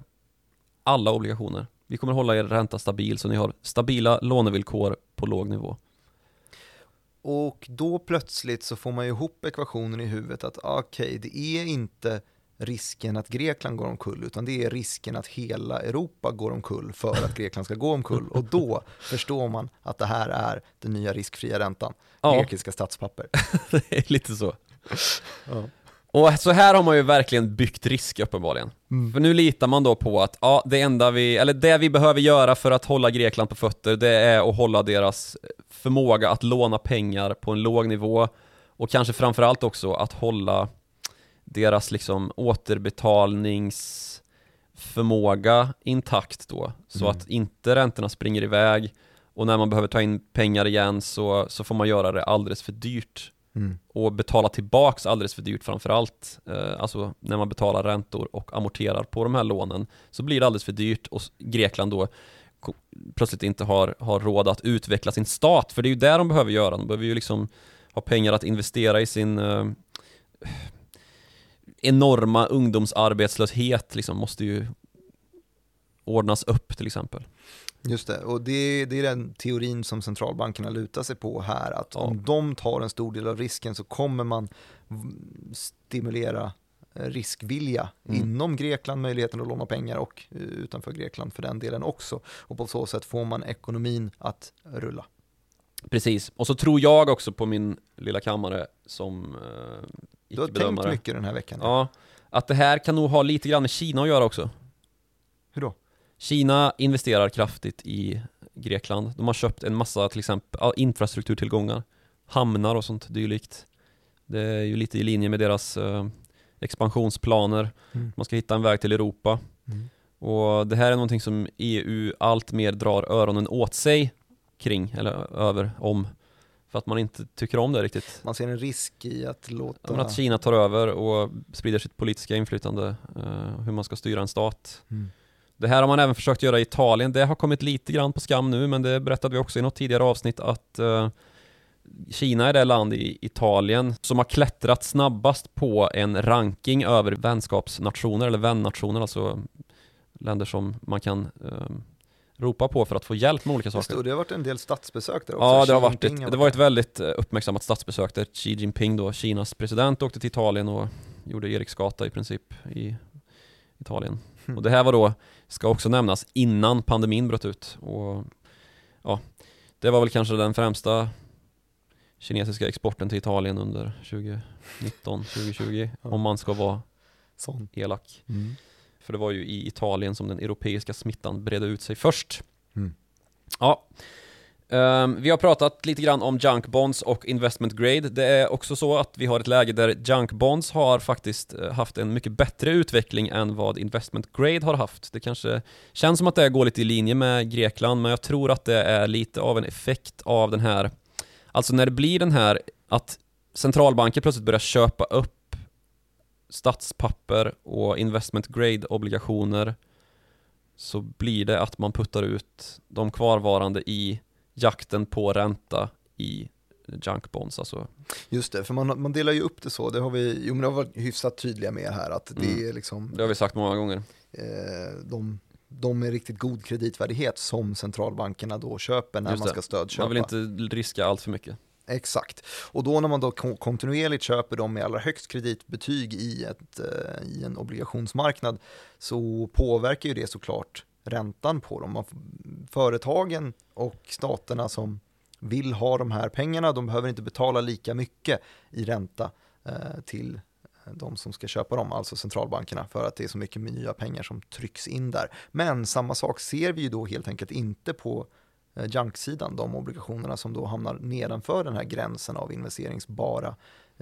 alla obligationer. Vi kommer hålla er ränta stabil så ni har stabila lånevillkor på låg nivå. Och då plötsligt så får man ju ihop ekvationen i huvudet att okej, okay, det är inte risken att Grekland går omkull, utan det är risken att hela Europa går omkull för att Grekland ska gå omkull. Och då (laughs) förstår man att det här är den nya riskfria räntan, Ja. grekiska statspapper. (laughs) det är lite så. Ja. Och så här har man ju verkligen byggt risk uppenbarligen. Mm. För nu litar man då på att, ja, det enda vi, eller det vi behöver göra för att hålla Grekland på fötter, det är att hålla deras förmåga att låna pengar på en låg nivå och kanske framförallt också att hålla deras liksom återbetalningsförmåga intakt då, så Mm. att inte räntorna springer iväg och när man behöver ta in pengar igen så, så får man göra det alldeles för dyrt Mm. och betala tillbaks alldeles för dyrt framförallt. Eh, alltså när man betalar räntor och amorterar på de här lånen så blir det alldeles för dyrt och Grekland då plötsligt inte har, har råd att utveckla sin stat, för det är ju det de behöver göra. De behöver ju liksom ha pengar att investera i sin eh, enorma ungdomsarbetslöshet, liksom måste ju ordnas upp till exempel. Just det, och det, det är den teorin som centralbankerna lutar sig på här, att Ja. om de tar en stor del av risken så kommer man stimulera eh, riskvilja Mm. inom Grekland, möjligheten att låna pengar och eh, utanför Grekland för den delen också. Och på så sätt får man ekonomin att rulla. Precis, och så tror jag också på min lilla kammare som eh, Du har tänkt icke-bedömare. mycket den här veckan. Ja, att det här kan nog ha lite grann med Kina att göra också. Kina investerar kraftigt i Grekland. De har köpt en massa till exempel infrastrukturtillgångar, hamnar och sånt dylikt. Det är ju lite i linje med deras eh, expansionsplaner. Mm. Man ska hitta en väg till Europa. Mm. Och det här är någonting som EU allt mer drar öronen åt sig kring, eller över, om. För att man inte tycker om det riktigt. Man ser en risk i att låta... Ja, att Kina tar över och sprider sitt politiska inflytande, eh, hur man ska styra en stat. Mm. Det här har man även försökt göra i Italien. Det har kommit lite grann på skam nu, men det berättade vi också i något tidigare avsnitt att eh, Kina är det land i Italien som har klättrat snabbast på en ranking över vänskapsnationer, eller vännationer, alltså länder som man kan eh, ropa på för att få hjälp med olika saker. det har varit en del statsbesök där också. Ja, det har varit ett, det var ett väldigt eh, uppmärksammat statsbesök där Xi Jinping då, Kinas president, åkte till Italien och gjorde Eriksgata i princip i Italien. Hmm. Och det här var då, ska också nämnas, innan pandemin bröt ut. Och ja, det var väl kanske den främsta kinesiska exporten till Italien under 2019, 2020, Ja. om man ska vara Sån. elak. Mm. För det var ju i Italien som den europeiska smittan bredde ut sig först. Mm. Ja. Um, vi har pratat lite grann om junk bonds och investment grade. Det är också så att vi har ett läge där junk bonds har faktiskt eh, haft en mycket bättre utveckling än vad investment grade har haft. Det kanske känns som att det går lite i linje med Grekland, men jag tror att det är lite av en effekt av den här, alltså när det blir den här att centralbanker plötsligt börjar köpa upp statspapper och investment grade obligationer så blir det att man puttar ut de kvarvarande i jakten på ränta i junk bonds alltså. Just det, för man, man delar ju upp det så, det har vi, jo men det har varit hyfsat tydliga med här, att det Mm. är liksom Det har vi sagt många gånger. eh, de, de med riktigt god kreditvärdighet som centralbankerna då köper när man ska stödköpa. Man vill inte riska allt för mycket. Exakt. Och då när man då kon- kontinuerligt köper de med allra högst kreditbetyg i, ett, eh, i en obligationsmarknad så påverkar ju det såklart räntan på dem. Företagen och staterna som vill ha de här pengarna, de behöver inte betala lika mycket i ränta eh, till eh, de som ska köpa dem, alltså centralbankerna, för att det är så mycket nya pengar som trycks in där. Men samma sak ser vi ju då helt enkelt inte på eh, de obligationerna som då hamnar nedanför den här gränsen av investeringsbara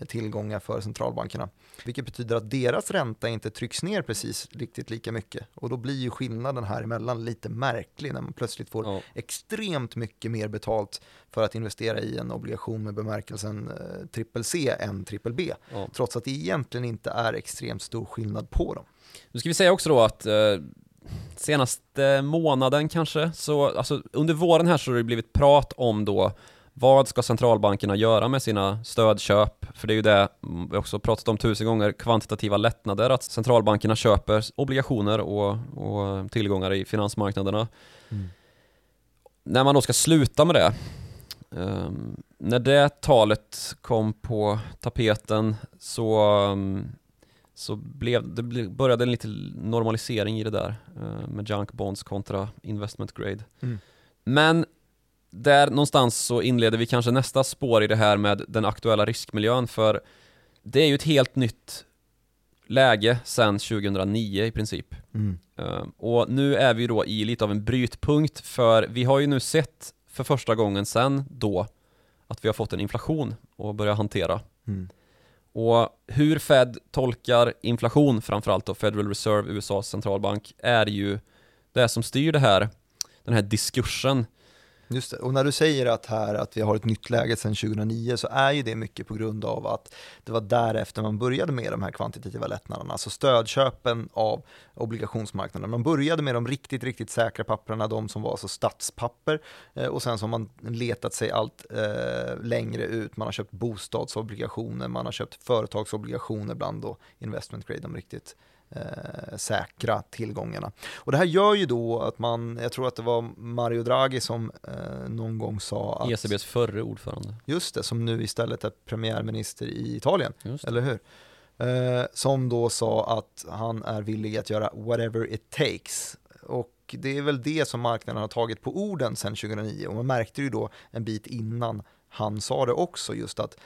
tillgångar för centralbankerna. Vilket betyder att deras ränta inte trycks ner precis riktigt lika mycket. Och då blir ju skillnaden här emellan lite märklig när man plötsligt får Ja. extremt mycket mer betalt för att investera i en obligation med bemärkelsen eh, trippel C än trippel B. Ja. Trots att det egentligen inte är extremt stor skillnad på dem. Nu ska vi säga också då att eh, senaste månaden kanske, så alltså under våren här så har det blivit prat om då vad ska centralbankerna göra med sina stödköp? För det är ju det mm, vi också pratat om tusen gånger, kvantitativa lättnader, att centralbankerna köper obligationer och, och tillgångar i finansmarknaderna. När man då ska sluta med det, ehm, när det talet kom på tapeten så, um, så blev, det ble, började en liten normalisering i det där eh, med junk bonds kontra investment grade. Mm. Men där någonstans så inleder vi kanske nästa spår i det här med den aktuella riskmiljön för det är ju ett helt nytt läge sedan 2009 i princip. Mm. Eh, Och nu är vi då i lite av en brytpunkt för vi har ju nu sett för första gången sedan då att vi har fått en inflation att börja hantera. Mm. Och hur Fed tolkar inflation, framförallt då Federal Reserve, USAs centralbank, är ju det som styr det här, den här diskursen. Just det. Och när du säger att här att vi har ett nytt läge sedan 2009 så är ju det mycket på grund av att det var därefter man började med de här kvantitativa lättnaderna, alltså stödköpen av obligationsmarknaden. Man började med de riktigt, riktigt säkra papperna, de som var alltså statspapper eh, och sen så har man letat sig allt eh, längre ut. Man har köpt bostadsobligationer, man har köpt företagsobligationer bland då investment grade, de riktigt eh, säkra tillgångarna. Och det här gör ju då att man, jag tror att det var Mario Draghi som eh, någon gång sa att, ECBs förre ordförande. just det, som nu istället är premiärminister i Italien, eller hur? Eh, som då sa att han är villig att göra whatever it takes. Och det är väl det som marknaden har tagit på orden sedan 2009 och man märkte ju då en bit innan han sa det också just att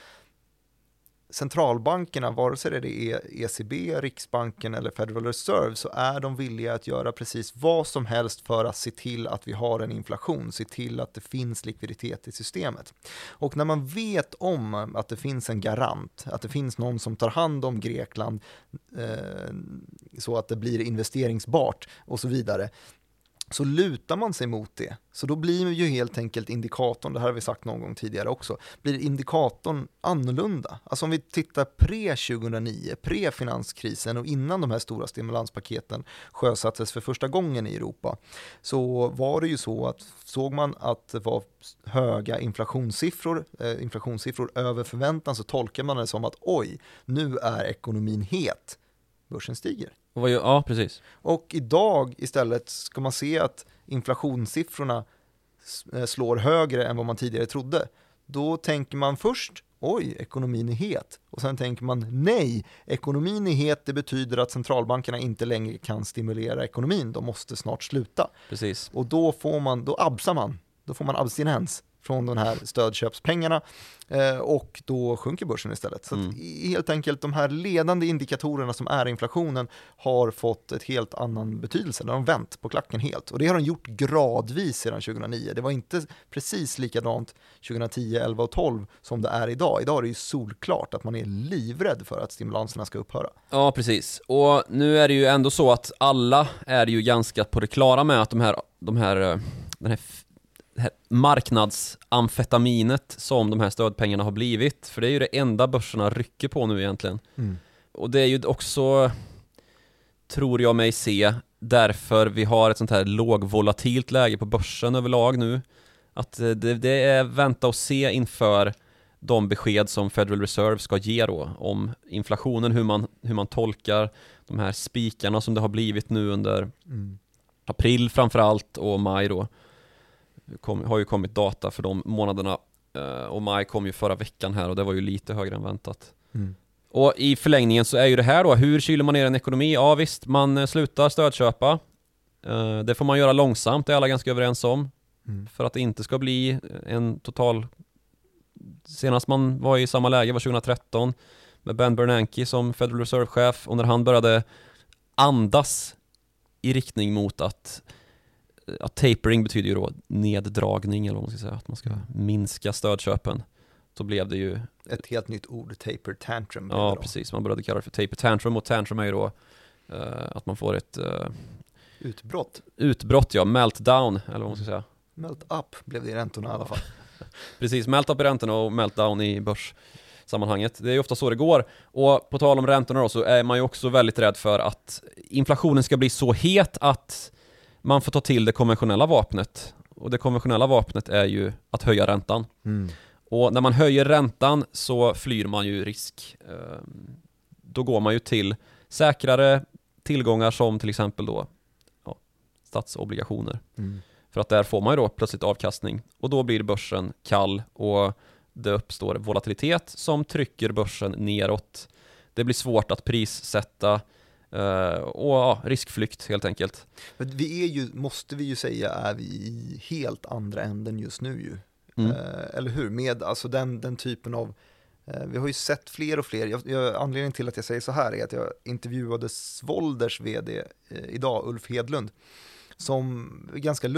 centralbankerna, vare sig det är ECB, Riksbanken eller Federal Reserve, så är de villiga att göra precis vad som helst för att se till att vi har en inflation, se till att det finns likviditet i systemet. Och när man vet om att det finns en garant, att det finns någon som tar hand om Grekland eh, så att det blir investeringsbart och så vidare, så lutar man sig mot det. Så då blir ju helt enkelt indikatorn, det här har vi sagt någon gång tidigare också, blir indikatorn annorlunda. Alltså om vi tittar pre-2009, pre-finanskrisen och innan de här stora stimulanspaketen sjösattes för första gången i Europa, så var det ju så att såg man att det var höga inflationssiffror, eh, inflationssiffror över förväntan, så tolkar man det som att oj, nu är ekonomin het, börsen stiger. Och vad gör, ja, precis. Och idag istället ska man se att inflationssiffrorna eh, slår högre än vad man tidigare trodde. Då tänker man först, oj, ekonomin är het. Och sen tänker man, nej, ekonomin är het, det betyder att centralbankerna inte längre kan stimulera ekonomin, de måste snart sluta. Precis. Och då får man, då absar man, då får man abstinens från de här stödköpspengarna eh, och då sjunker börsen istället. Så Mm. helt enkelt de här ledande indikatorerna som är inflationen har fått ett helt annan betydelse. De har vänt på klacken helt och det har de gjort gradvis sedan 2009. Det var inte precis likadant 2010, 11 och 12 som det är idag. Idag är det ju solklart att man är livrädd för att stimulanserna ska upphöra. Ja, precis. Och nu är det ju ändå så att alla är ju ganska på det klara med att de här, de här, eh, den här marknadsamfetaminet som de här stödpengarna har blivit, för det är ju det enda börserna rycker på nu egentligen. Och det är ju också, tror jag mig se, därför vi har ett sånt här lågvolatilt läge på börsen överlag nu. Att eh, det, det är vänta och se inför de besked som Federal Reserve ska ge då om inflationen, hur man, hur man tolkar de här spikarna som det har blivit nu under Mm. april framförallt och maj då. Kom, har ju kommit data för de månaderna eh, och maj kom ju förra veckan här och det var ju lite högre än väntat. Mm. Och i förlängningen så är ju det här då, hur kyler man ner en ekonomi? Ja visst, man eh, slutar stödköpa. Eh, Det får man göra långsamt, det är alla ganska överens om. Mm. För att det inte ska bli en total... Senast man var i samma läge var 2013 med Ben Bernanke som Federal Reserve-chef och när han började andas i riktning mot att att tapering betyder ju då neddragning eller vad man ska säga, att man ska Mm. minska stödköpen. Så blev det ju Ett helt nytt ord, taper tantrum. Ja, då. precis. Man började kalla det för taper tantrum och tantrum är ju då eh, att man får ett eh, Utbrott. utbrott, ja, meltdown, eller vad man ska säga. Melt up blev det i räntorna i alla fall. (laughs) Precis, melt up i räntorna och meltdown i börssammanhanget. Det är ju ofta så det går. Och på tal om räntorna då, så är man ju också väldigt rädd för att inflationen ska bli så het att man får ta till det konventionella vapnet. Och det konventionella vapnet är ju att höja räntan. Och när man höjer räntan så flyr man ju risk. Ehm, Då går man ju till säkrare tillgångar som till exempel då ja, statsobligationer. Mm. För att där får man ju då plötsligt avkastning och då blir börsen kall och det uppstår volatilitet som trycker börsen neråt. Det blir svårt att prissätta och ja, riskflykt helt enkelt. För Vi är ju, måste vi ju säga, är vi i helt andra änden just nu ju. Mm. Eh, eller hur? Med alltså den, den typen av eh, vi har ju sett fler och fler, jag, jag, anledningen till att jag säger så här är att jag intervjuade Svolders vd eh, idag, Ulf Hedlund, som ganska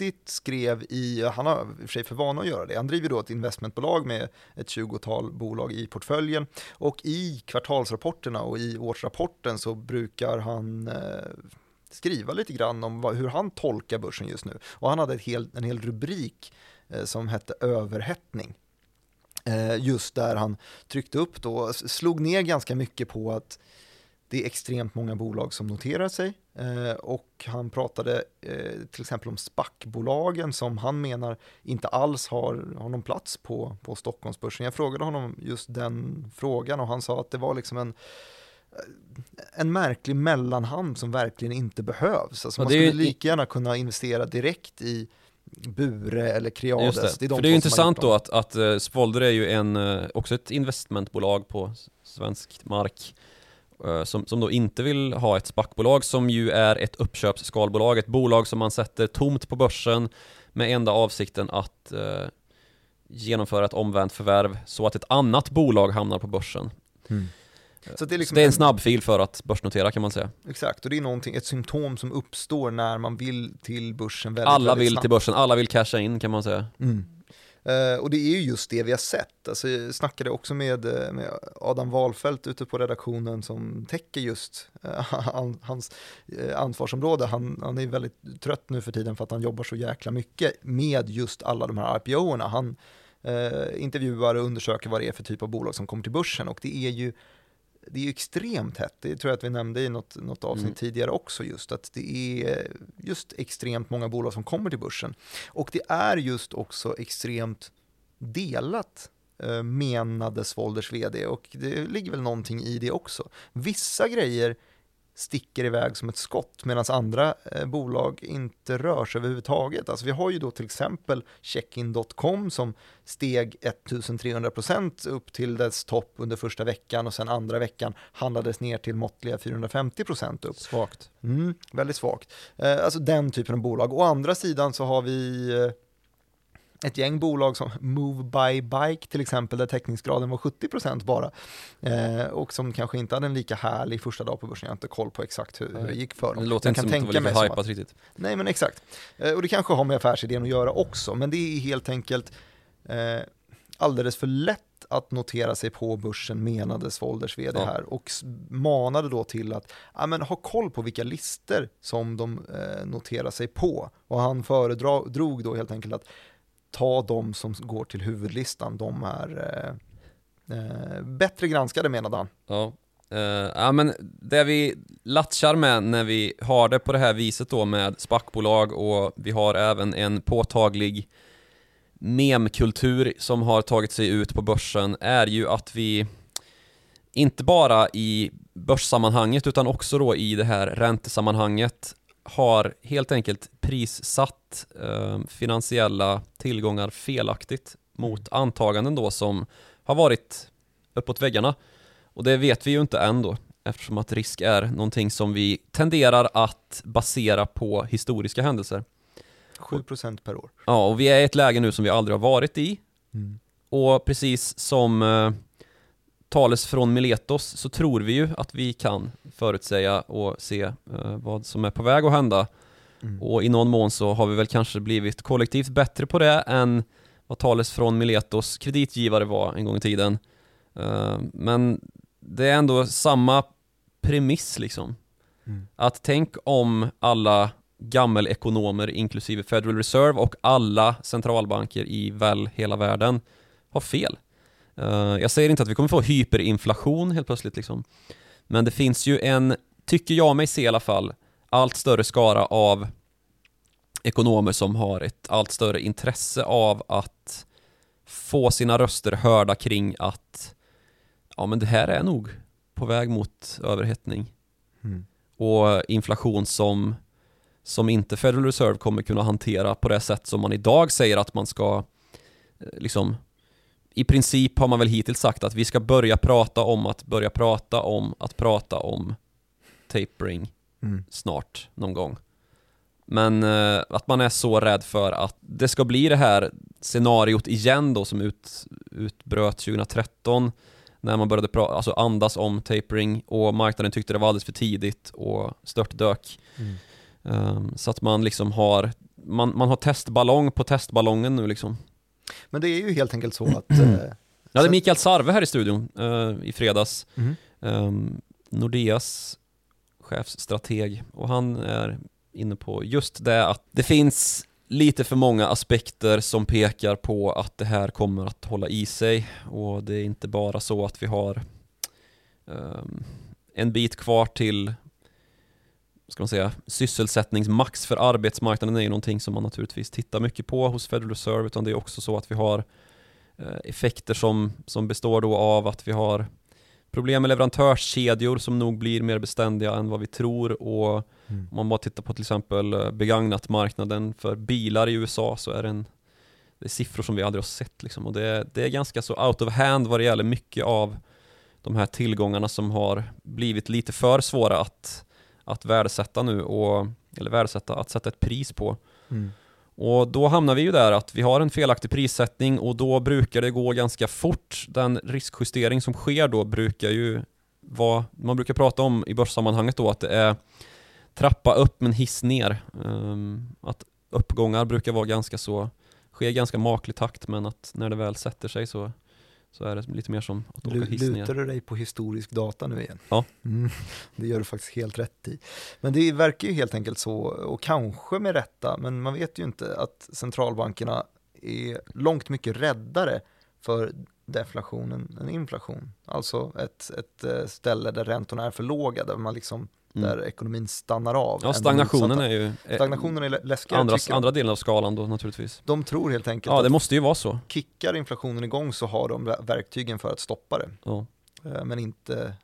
riktigt skrev i, han har i och för sig för vana att göra det, han driver då ett investmentbolag med ett 20-tal bolag i portföljen och i kvartalsrapporterna och i årsrapporten så brukar han eh, skriva lite grann om vad, hur han tolkar börsen just nu. Och han hade ett hel, en hel rubrik eh, som hette överhettning. Eh, just där han tryckte upp då, slog ner ganska mycket på att det är extremt många bolag som noterar sig eh, och han pratade eh, till exempel om SPAC-bolagen som han menar inte alls har, har någon plats på, på Stockholmsbörsen. Jag frågade honom just den frågan och han sa att det var liksom en en märklig mellanhand som verkligen inte behövs. Alltså man det skulle lika gärna kunna investera direkt i Bure eller Creades. Just det. är de För det är ju intressant då att, att Svolder är ju en, eh, också ett investmentbolag på svensk mark eh, som, som då inte vill ha ett SPAC-bolag som ju är ett uppköpsskalbolag, ett bolag som man sätter tomt på börsen med enda avsikten att eh, genomföra ett omvänt förvärv så att ett annat bolag hamnar på börsen. Så det är, liksom så det är en snabbfil för att börsnotera kan man säga. Exakt, och det är någonting, ett symptom som uppstår när man vill till börsen väldigt, Alla väldigt vill snabbt. till börsen, alla vill casha in kan man säga. Mm. Eh, och det är ju just det vi har sett. Alltså, jag snackade också med, eh, med Adam Wahlfeldt ute på redaktionen som täcker just eh, (laughs) han, hans ansvarsområde. Han, han är väldigt trött nu för tiden för att han jobbar så jäkla mycket med just alla de här IPO-erna. Han eh, intervjuar och undersöker vad det är för typ av bolag som kommer till börsen och det är ju det är ju extremt hett, det tror jag att vi nämnde i något, något avsnitt Mm. tidigare också just, att det är just extremt många bolag som kommer till börsen. Och det är just också extremt delat, eh, menade Svolders vd, och det ligger väl någonting i det också. Vissa grejer sticker iväg som ett skott medan andra eh, bolag inte rör sig överhuvudtaget. Alltså vi har ju då till exempel checkin.com som steg 1300% upp till dess topp under första veckan och sen andra veckan handlades ner till måttliga 450% upp. Svagt. Mm, väldigt svagt. Eh, alltså den typen av bolag. Å andra sidan så har vi eh, ett gäng bolag som Move by Bike till exempel, där täckningsgraden var 70% bara. Eh, och som kanske inte hade en lika härlig första dag på börsen. Jag har inte koll på exakt hur, hur det gick för dem. Det låter Jag inte kan som att det var lika hypat riktigt. Nej men exakt. Eh, och det kanske har med affärsidén att göra också, men det är helt enkelt eh, alldeles för lätt att notera sig på börsen menade Svolders vd Ja. här och manade då till att ja, men, ha koll på vilka lister som de eh, noterar sig på. Och han föredrog då helt enkelt att ta de som går till huvudlistan, de är eh, eh bättre granskade menade han. Ja. Eh, ja men det vi latchar med när vi har det på det här viset då med SPAC-bolag och vi har även en påtaglig memkultur som har tagit sig ut på börsen är ju att vi inte bara i börssammanhanget utan också då i det här räntesammanhanget har helt enkelt prissatt eh, finansiella tillgångar felaktigt mot antaganden då som har varit uppåt väggarna. Och det vet vi ju inte än då, eftersom att risk är någonting som vi tenderar att basera på historiska händelser. 7% per år. Ja, och vi är i ett läge nu som vi aldrig har varit i. Och precis som tales från Miletos så tror vi ju att vi kan förutsäga och se eh, vad som är på väg att hända. Mm. Och i någon mån så har vi väl kanske blivit kollektivt bättre på det än vad tales från Miletos kreditgivare var en gång i tiden. Eh, Men det är ändå samma premiss liksom. Mm. Att tänk om alla gammelekonomer inklusive Federal Reserve och alla centralbanker i väl hela världen har fel. Eh, Jag säger inte att vi kommer få hyperinflation helt plötsligt liksom. Men det finns ju en, tycker jag mig se i alla fall, allt större skara av ekonomer som har ett allt större intresse av att få sina röster hörda kring att ja men det här är nog på väg mot överhettning Mm. och inflation som, som inte Federal Reserve kommer kunna hantera på det sätt som man idag säger att man ska eh, liksom i princip har man väl hittills sagt att vi ska börja prata om att börja prata om att prata om tapering Mm. snart, någon gång. Men eh, att man är så rädd för att det ska bli det här scenariot igen då som ut, utbröt 2013 när man började pra- alltså andas om tapering och marknaden tyckte det var alldeles för tidigt och störtdök. Mm. Um, så att man liksom har, man, man har testballong på testballongen nu liksom. Men det är ju helt enkelt så att... eh, Ja, det är Mikael Sarve här i studion eh, i fredags. Mhm. um, Nordeas chefsstrateg och han är inne på just det att det finns lite för många aspekter som pekar på att det här kommer att hålla i sig och det är inte bara så att vi har ehm, en bit kvar till ska man säga, sysselsättningsmax för arbetsmarknaden är ju någonting som man naturligtvis tittar mycket på hos Federal Reserve utan det är också så att vi har eh, effekter som, som består då av att vi har problem med leverantörskedjor som nog blir mer beständiga än vad vi tror och Mm. om man bara tittar på till exempel eh, begagnat marknaden för bilar i USA så är det en det är siffror som vi aldrig har sett liksom och det det är ganska så out of hand vad det gäller mycket av de här tillgångarna som har blivit lite för svåra att, att värdesätta nu och eller värdesätta, att sätta ett pris på. Mm. Och då hamnar vi ju där att vi har en felaktig prissättning och då brukar det gå ganska fort. Den riskjustering som sker då brukar ju vara, man brukar prata om i börssammanhanget då att det är trappa upp men hiss ner. Ehm, att uppgångar brukar vara ganska så, sker ganska maklig takt men att när det väl sätter sig så, så är det lite mer som att åka hiss ner. Lutar du dig på historisk data nu igen? Ja. Mm, (laughs) det gör du faktiskt helt rätt i. Men det verkar ju helt enkelt så, och kanske med rätta, men man vet ju inte att centralbankerna är långt mycket räddare för deflationen än inflation. Alltså ett, ett eh, ställe där räntorna är för låga, där man liksom, Mm. där ekonomin stannar av. Ja, än stagnationen är ju eh, Stagnationen är lä- läskigare, andra, andra delen av skalan då naturligtvis. De tror helt enkelt Ja, det måste ju vara så. kickar inflationen igång så har de ver- verktygen för att stoppa det, Ja. eh, men inte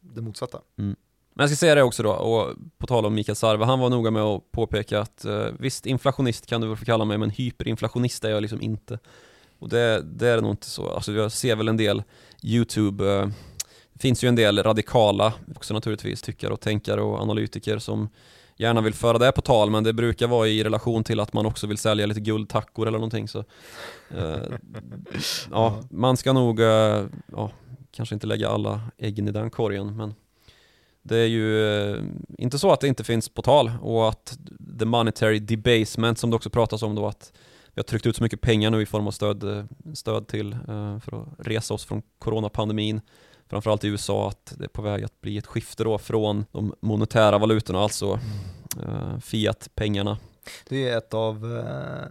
det motsatta. Men jag ska säga det också då, och på tal om Mikael Sarve, han var noga med att påpeka att eh, visst, inflationist kan du väl få kalla mig, men hyperinflationist är jag liksom inte. Och det, det är nog inte så. Alltså jag ser väl en del YouTube, eh, finns ju en del radikala också naturligtvis, tyckare och tänkare och analytiker som gärna vill föra det på tal, men det brukar vara i relation till att man också vill sälja lite guldtackor eller någonting så eh, (laughs) Ja, man ska nog, eh, ja, kanske inte lägga alla äggen i den korgen, men det är ju eh, inte så att det inte finns på tal och att the monetary debasement som det också pratas om då att vi har tryckt ut så mycket pengar nu i form av stöd, eh, stöd till eh, för att resa oss från coronapandemin framförallt i USA att det är på väg att bli ett skifte då från de monetära valutorna, alltså eh, fiat-pengarna. Det är ett av eh,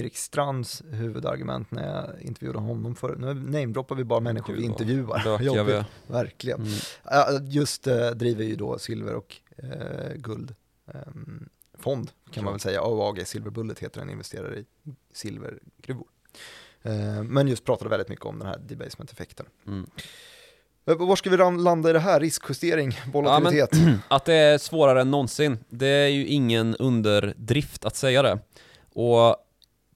Erik Strands huvudargument när jag intervjuade honom för Nu namedroppar vi bara människor vi intervjuar. (laughs) Jobbigt, vi verkligen. Mm. Just eh, driver ju då silver och eh, guld. ehm, fond kan man väl säga. AAG Silver Bullet heter den, investerar i silvergruvor. Eh, men just pratade väldigt mycket om den här debasement-effekten. Mm. Eh, Var ska vi landa i det här? Riskjustering, volatilitet? (clears throat) Att det är svårare än någonsin, det är ju ingen underdrift att säga det. Och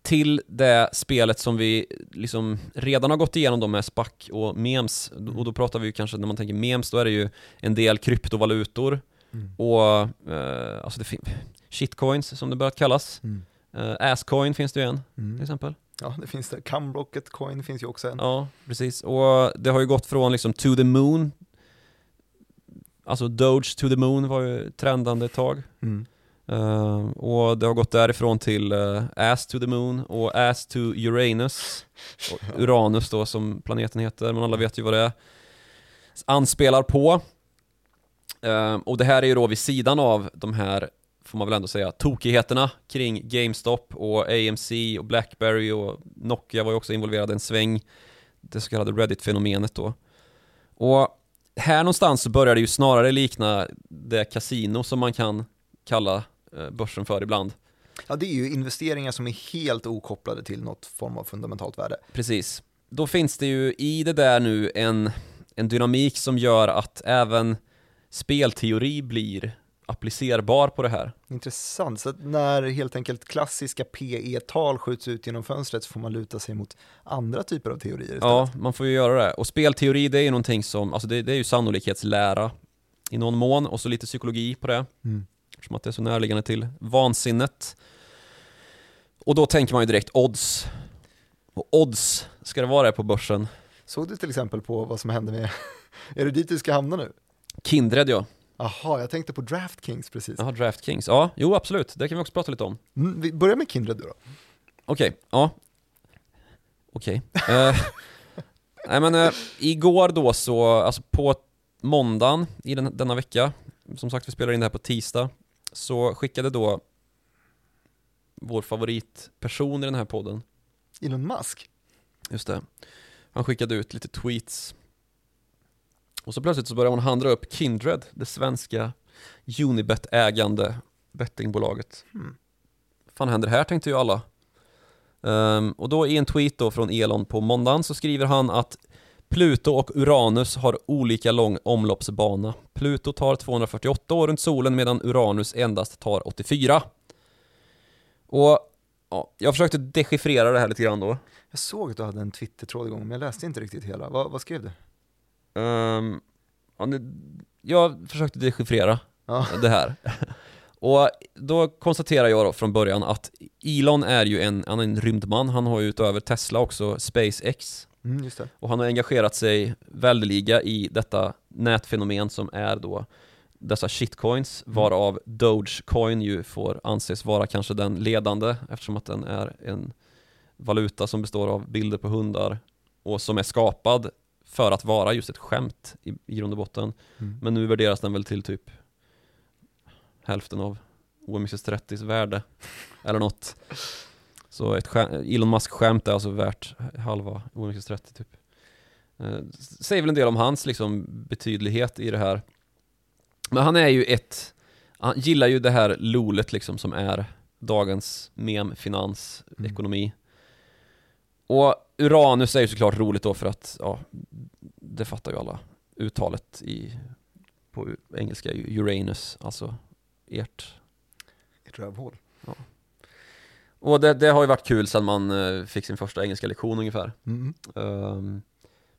till det spelet som vi liksom redan har gått igenom då med SPAC och memes, och då pratar vi ju kanske när man tänker memes, då är det ju en del kryptovalutor Mm. och eh, alltså det shitcoins som det börjat kallas. Mm. Eh, Asscoin finns det ju en till Mm. exempel. Ja, det finns det. Camblocket coin finns ju också en. Ja, precis. Och det har ju gått från liksom to the moon, alltså Doge to the moon var ju trendande ett tag. Mm. Eh, och det har gått därifrån till eh, Ass to the Moon och Ass to Uranus. Och (laughs) Uranus då som planeten heter, men alla vet ju vad det är. Anspelar på. Eh, och det här är ju då vid sidan av de här, får man väl ändå säga, tokigheterna kring GameStop och AMC och Blackberry och Nokia var ju också involverade en sväng. Det så kallade Reddit-fenomenet då. Och här någonstans så börjar det ju snarare likna det kasino som man kan kalla eh, börsen för ibland. Ja, det är ju investeringar som är helt okopplade till något form av fundamentalt värde. Precis. Då finns det ju i det där nu en, en dynamik som gör att även spelteori blir applicerbar på det här. Intressant, så när helt enkelt klassiska PE-tal skjuts ut genom fönstret så får man luta sig mot andra typer av teorier istället. Ja, man får ju göra det. Och spelteori det är ju någonting som, alltså det, det är ju sannolikhetslära i någon mån och så lite psykologi på det. Mm. Eftersom att det är så närliggande till vansinnet. Och då tänker man ju direkt odds. Och odds ska det vara det på börsen. Såg du till exempel på vad som hände med, (laughs) är det dit du ska hamna nu? Kindred ja. Jaha, jag tänkte på DraftKings precis. Jaha, DraftKings. Ja, jo absolut. Det kan vi också prata lite om. Mm, vi börjar med Kindred då. Okej, ja. Okej. Eh, (laughs) nej men eh, igår då så, alltså på måndagen i den, denna vecka, som sagt vi spelar in det här på tisdag, så skickade då vår favoritperson i den här podden, Elon Musk. just det, han skickade ut lite tweets. Och så plötsligt så började man handla upp Kindred, det svenska Unibet-ägande bettingbolaget. Hmm. fan händer här tänkte ju alla. Ehm, och då i en tweet då från Elon på måndagen så skriver han att Pluto och Uranus har olika lång omloppsbana. Pluto tar 248 år runt solen medan Uranus endast tar 84. Och ja, jag försökte dechiffrera det här lite grann då. Jag såg att du hade en Twitter-tråd igång, men jag läste inte riktigt hela. Vad, vad skrev du? Det, jag försökte dechiffrera Ja. det här. Och då konstaterar jag då från början att Elon är ju en, han är en rymdman, han har ju utöver Tesla också SpaceX Mm, och han har engagerat sig väldeliga i detta nätfenomen som är då dessa shitcoins Mm. varav Dogecoin ju får anses vara kanske den ledande eftersom att den är en valuta som består av bilder på hundar och som är skapad för att vara just ett skämt i, i grund och botten. Mm. Men nu värderas den väl till typ hälften av OMXS30s värde (laughs) eller något. Så ett Elon Musk-skämt är alltså värt halva OMXS30 typ. Eh, säger väl en del om hans liksom betydlighet i det här. Men han är ju ett, han gillar ju det här lolet liksom som är dagens mem, finans, Mm. ekonomi. Och Uranus är ju såklart roligt då för att, ja, det fattar ju alla. Uttalet i, på engelska Uranus, alltså ert. Ett rövhål. Och det, det har ju varit kul sedan man eh, fick sin första engelska lektion ungefär. Mm. Ehm,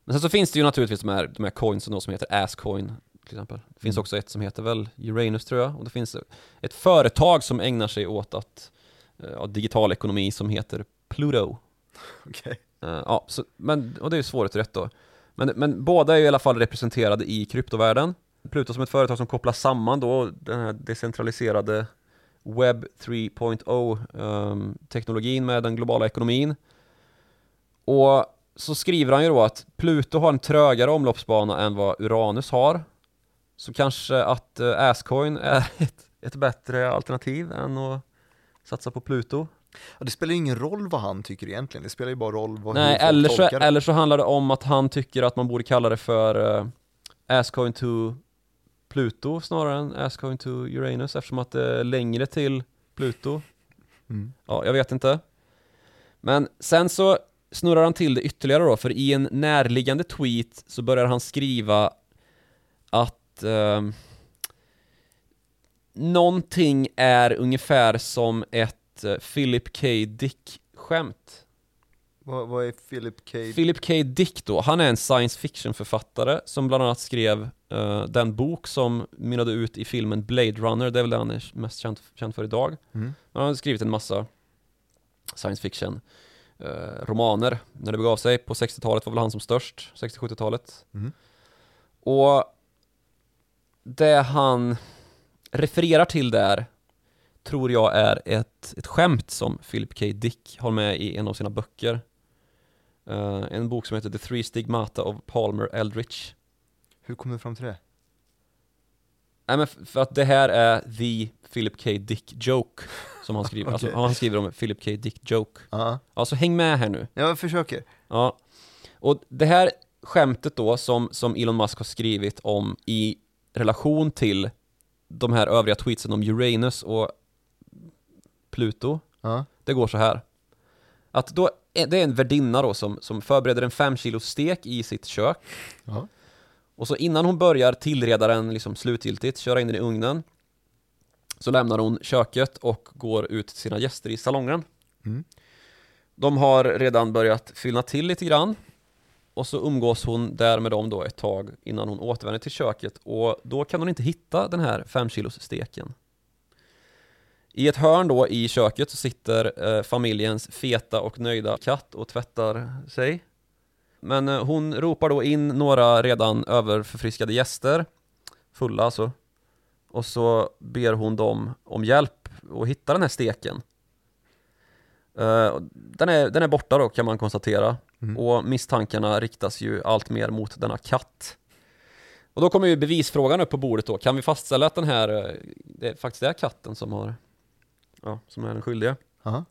men sen så finns det ju naturligtvis de här, de här coinsen då som heter Ascoin till exempel. Det finns Mm. också ett som heter väl Uranus tror jag. Och det finns ett företag som ägnar sig åt att, ja, digital ekonomi som heter Pluto. (laughs) Okej. Eh, ja, så, men, och det är ju svårt rätt då. Men, men båda är ju i alla fall representerade i kryptovärlden. Pluto som ett företag som kopplar samman då den här decentraliserade Web 3.0 ehm, teknologin med den globala ekonomin. Och så skriver han ju då att Pluto har en trögare omloppsbana än vad Uranus har. Så kanske att uh, Ascoin är (laughs) ett, ett bättre alternativ än att satsa på Pluto. Ja, det spelar ju ingen roll vad han tycker egentligen, det spelar ju bara roll vad Nej, eller så, tolkar eller så handlar det om att han tycker att man borde kalla det för uh, Ascoin to Pluto snarare än Ascoin to Uranus eftersom att det är längre till Pluto. Mm. Ja, jag vet inte. Men sen så snurrar han till det ytterligare då, för i en närliggande tweet så börjar han skriva att ehm, någonting är ungefär som ett eh, Philip K. Dick-skämt. Vad, vad är Philip K? Philip K. Dick då, han är en science fiction-författare som bland annat skrev eh, den bok som mynnade ut i filmen Blade Runner, det är väl det han är mest känd, känd för idag. Mm. Han har skrivit en massa science fiction eh, romaner när det begav sig. På 60-talet var väl han som störst, 60-70-talet. Mm. Och det han refererar till där tror jag är ett, ett skämt som Philip K. Dick har med i en av sina böcker. Eh, en bok som heter The Three Stigmata of Palmer Eldritch. Hur kom du fram till det? Nej men för att det här är the Philip K. Dick joke som han skriver. (laughs) Okej. Alltså han skriver om Philip K. Dick joke. Ja, Alltså häng med här nu. jag försöker. Ja. Och det här skämtet då som, som Elon Musk har skrivit om i relation till de här övriga tweetsen om Uranus och Pluto. Ja. Det går så här. Att då, är- det är en värdinna då som, som förbereder en fem kilo stek i sitt kök. Ja. Och så innan hon börjar tillreda den liksom slutgiltigt, köra in den i ugnen, så lämnar hon köket och går ut till sina gäster i salongen. Mm. De har redan börjat fylla till lite grann och så umgås hon där med dem då ett tag innan hon återvänder till köket och då kan hon inte hitta den här 5 kilos steken. I ett hörn då i köket så sitter eh, familjens feta och nöjda katt och tvättar sig. Men eh, hon ropar då in några redan överförfriskade gäster, fulla alltså. Och så ber hon dem om hjälp att hitta den här steken. Eh, den, är, den är borta då kan man konstatera. Mm. Och misstankarna riktas ju allt mer mot denna katt. Och då kommer ju bevisfrågan upp på bordet då. Kan vi fastställa att den här, eh, det faktiskt är katten som har, ja, som är den skyldiga? Aha.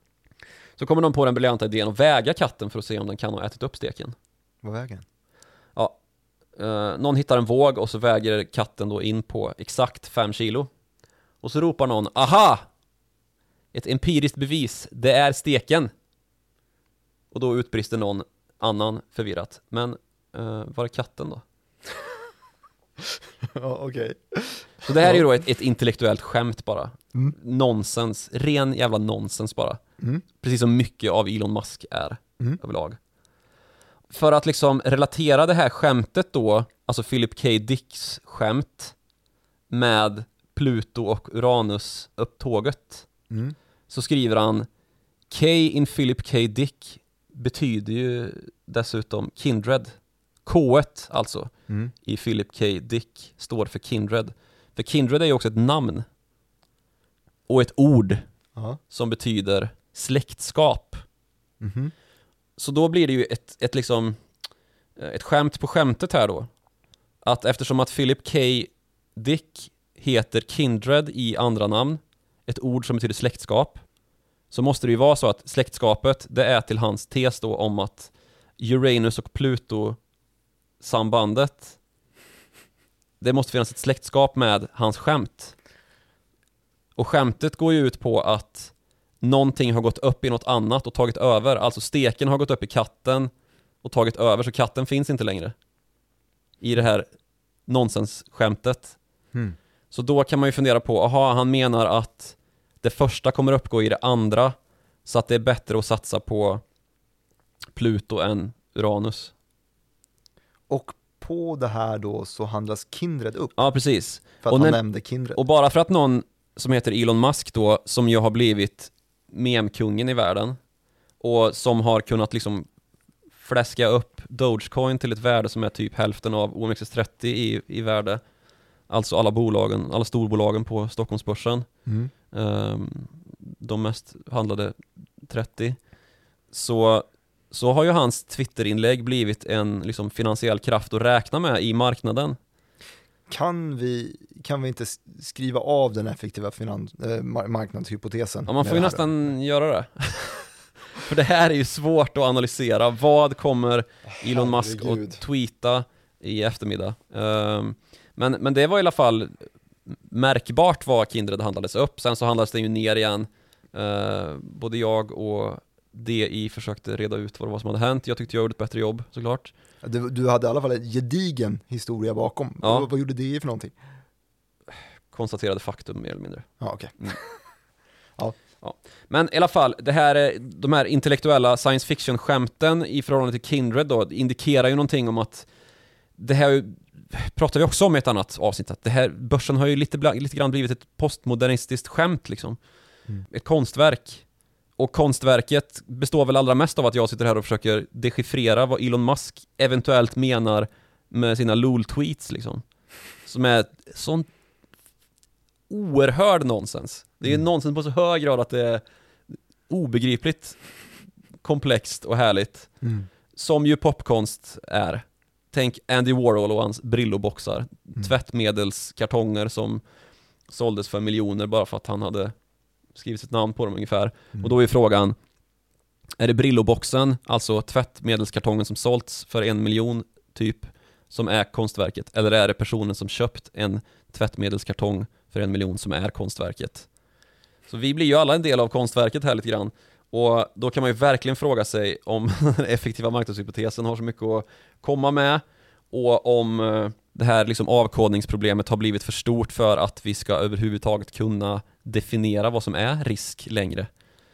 Så kommer de på den briljanta idén att väga katten för att se om den kan ha ätit upp steken. Vad vägen? Ja, eh, någon hittar en våg och så väger katten då in på exakt 5 kilo. Och så ropar någon Aha! Ett empiriskt bevis, det är steken. Och då utbrister någon annan förvirrat. Men eh, var är katten då? (laughs) ja, okej. Så det här är ju då ett, ett intellektuellt skämt bara. Mm. Nonsens, ren jävla nonsens bara. Mm. Precis som mycket av Elon Musk är Mm. överlag. För att liksom relatera det här skämtet då, alltså Philip K. Dicks skämt med Pluto och Uranus upptåget, Mm. så skriver han K in Philip K. Dick betyder ju dessutom Kindred. K alltså Mm. i Philip K. Dick står för Kindred. För Kindred är ju också ett namn och ett ord Ja. som betyder släktskap. Mhm. Så då blir det ju ett, ett liksom eh, ett skämt på skämtet här då. Att eftersom att Philip K. Dick heter Kindred i andra namn, ett ord som betyder släktskap, så måste det ju vara så att släktskapet, det är till hans tes då om att Uranus och Pluto sambandet det måste finnas ett släktskap med hans skämt. Och skämtet går ju ut på att någonting har gått upp i något annat och tagit över. Alltså steken har gått upp i katten och tagit över, så katten finns inte längre. I det här nonsensskämtet. Mm. Så då kan man ju fundera på, aha, han menar att det första kommer uppgå i det andra, så att det är bättre att satsa på Pluto än Uranus. Och på det här då så handlas Kindred upp, Ja, precis. för att och han när- nämnde Kindred. Och bara för att någon som heter Elon Musk då, som ju har blivit memkungen i världen och som har kunnat liksom fläska upp Dogecoin till ett värde som är typ hälften av OMXS30 i, i värde. Alltså alla bolagen, alla storbolagen på Stockholmsbörsen. Mm. Ehm, de mest handlade 30. Så, så har ju hans Twitterinlägg blivit en liksom finansiell kraft att räkna med i marknaden. Kan, vi, kan vi inte skriva av den effektiva finans, eh, mar- marknadshypotesen? Ja, man får ju nästan göra det. (laughs) För det här är ju svårt att analysera. Vad kommer Elon Musk att tweeta i eftermiddag? Ehm, men, men det var i alla fall märkbart vad Kindred handlades upp. Sen så handlades det ju ner igen. Uh, både jag och DI försökte reda ut vad det var som hade hänt. Jag tyckte jag gjorde ett bättre jobb såklart. Du, du hade i alla fall en gedigen historia bakom. Ja. Vad, vad gjorde det för någonting? Konstaterade faktum mer eller mindre. Ja, okej. (laughs) Men i alla fall, det här, är- de här intellektuella science fiction-skämten i förhållande till Kindred då, indikerar ju någonting om att det här pratar vi också om i ett annat avsnitt, att det här, börsen har ju lite, lite grann blivit ett postmodernistiskt skämt liksom. Mm. Ett konstverk. Och konstverket består väl allra mest av att jag sitter här och försöker dechiffrera vad Elon Musk eventuellt menar med sina LOL-tweets liksom. Som är sånt oerhörd nonsens. Det är Mm. nonsens på så hög grad att det är obegripligt komplext och härligt. Mm. Som ju popkonst är. Tänk Andy Warhol och hans Brillo-boxar. Mm. Tvättmedelskartonger som såldes för miljoner bara för att han hade skrivit sitt namn på dem ungefär. Mm. Och då är frågan, är det Brillo-boxen, alltså tvättmedelskartongen som sålts för en miljon typ, som är konstverket? Eller är det personen som köpt en tvättmedelskartong för en miljon som är konstverket? Så vi blir ju alla en del av konstverket här lite grann. Och då kan man ju verkligen fråga sig om (laughs) den effektiva marknadshypotesen har så mycket att komma med och om eh, det här liksom avkodningsproblemet har blivit för stort för att vi ska överhuvudtaget kunna definiera vad som är risk längre.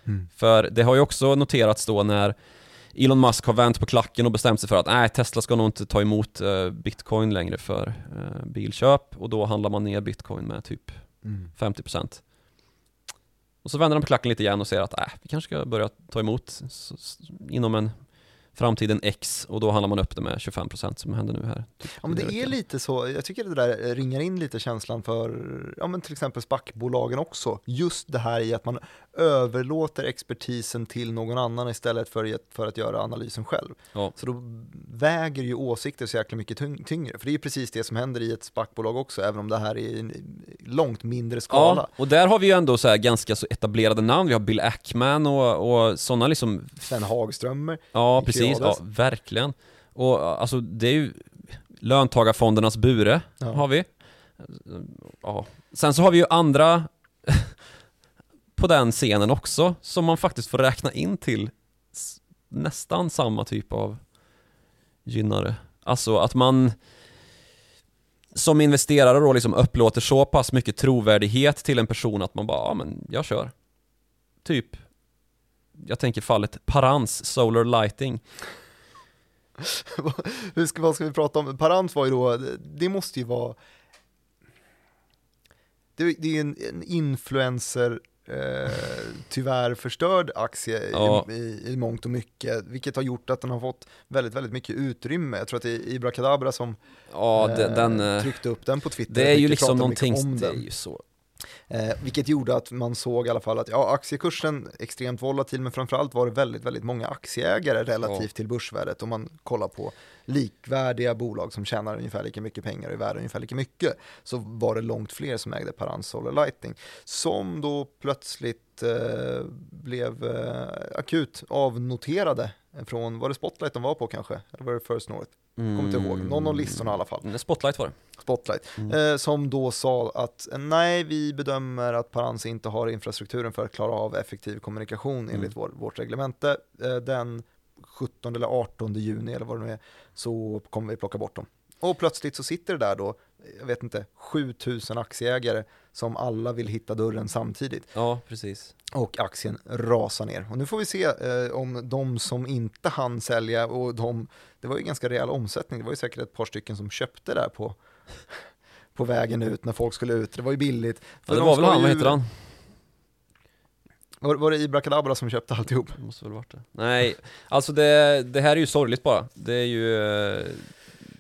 Mm. För det har ju också noterats då när Elon Musk har vänt på klacken och bestämt sig för att nej, Tesla ska nog inte ta emot eh, bitcoin längre för eh, bilköp och då handlar man ner bitcoin med typ Mm. 50% Och så vänder de på klacken lite igen och säger att äh, vi kanske ska börja ta emot inom en framtiden X och då handlar man upp det med 25% som händer nu här. Typ Ja, men det i är lite så, jag tycker det där ringar in lite känslan för, ja men till exempel SPAC-bolagen också. Just det här i att man överlåter expertisen till någon annan istället för, att- för att göra analysen själv. Ja. Så då väger ju åsikter så jäkla mycket tyng- tyngre. För det är ju precis det som händer i ett SPAC-bolag också, även om det här är i långt mindre skala. Ja, och där har vi ju ändå så här ganska så etablerade namn. Vi har Bill Ackman och, och sådana liksom Sven Hagströmer, Ja, Mikael precis. Ja, verkligen. Och alltså det är ju löntagarfondernas bure Ja. har vi. Ja. Sen så har vi ju andra (laughs) på den scenen också som man faktiskt får räkna in till nästan samma typ av gynnare. Alltså att man som investerare då liksom upplåter så pass mycket trovärdighet till en person att man bara, ja men jag kör. Typ, jag tänker fallet Parans Solar Lighting. (laughs) Hur ska, vad ska vi prata om? Parant var ju då, det måste ju vara, det, det är en, en influencer, eh, tyvärr förstörd aktie i- Ja. i, i mångt och mycket, vilket har gjort att den har fått väldigt, väldigt mycket utrymme. Jag tror att det är Ibra Kadabra som Ja, den, eh, den eh, tryckte upp den på Twitter. det är ju liksom någonting, det är ju så. Eh, vilket gjorde att man såg i alla fall att ja, aktiekursen extremt volatil, men framförallt var det väldigt, väldigt många aktieägare relativt till börsvärdet om man kollar på likvärdiga bolag som tjänar ungefär lika mycket pengar och är värda ungefär lika mycket, så var det långt fler som ägde Parans Solar Lighting, som då plötsligt eh, blev eh, akut avnoterade från, var det Spotlight de var på kanske? Eller var det First North? Kommer inte ihåg, någon av listorna i alla fall. Mm, Spotlight var det. Spotlight, Mm. eh, som då sa att eh, nej, vi bedömer att Parans inte har infrastrukturen för att klara av effektiv kommunikation Mm. enligt vår, vårt reglemente. Eh, den 17 eller 18 juni eller vad det nu är, så kommer vi plocka bort dem. Och plötsligt så sitter det där då, jag vet inte, 7000 aktieägare som alla vill hitta dörren samtidigt Ja, precis. och aktien rasar ner. Och nu får vi se eh, om de som inte hann sälja och de, det var ju ganska rejäl omsättning, det var ju säkert ett par stycken som köpte där på, på vägen ut när folk skulle ut, det var ju billigt. Ja, det de var väl han, vad heter han? Var, var det Ibra Kadabra som köpte alltihop? Det måste väl varit det. Nej, alltså det, det här är ju sorgligt bara. Det är ju, eh,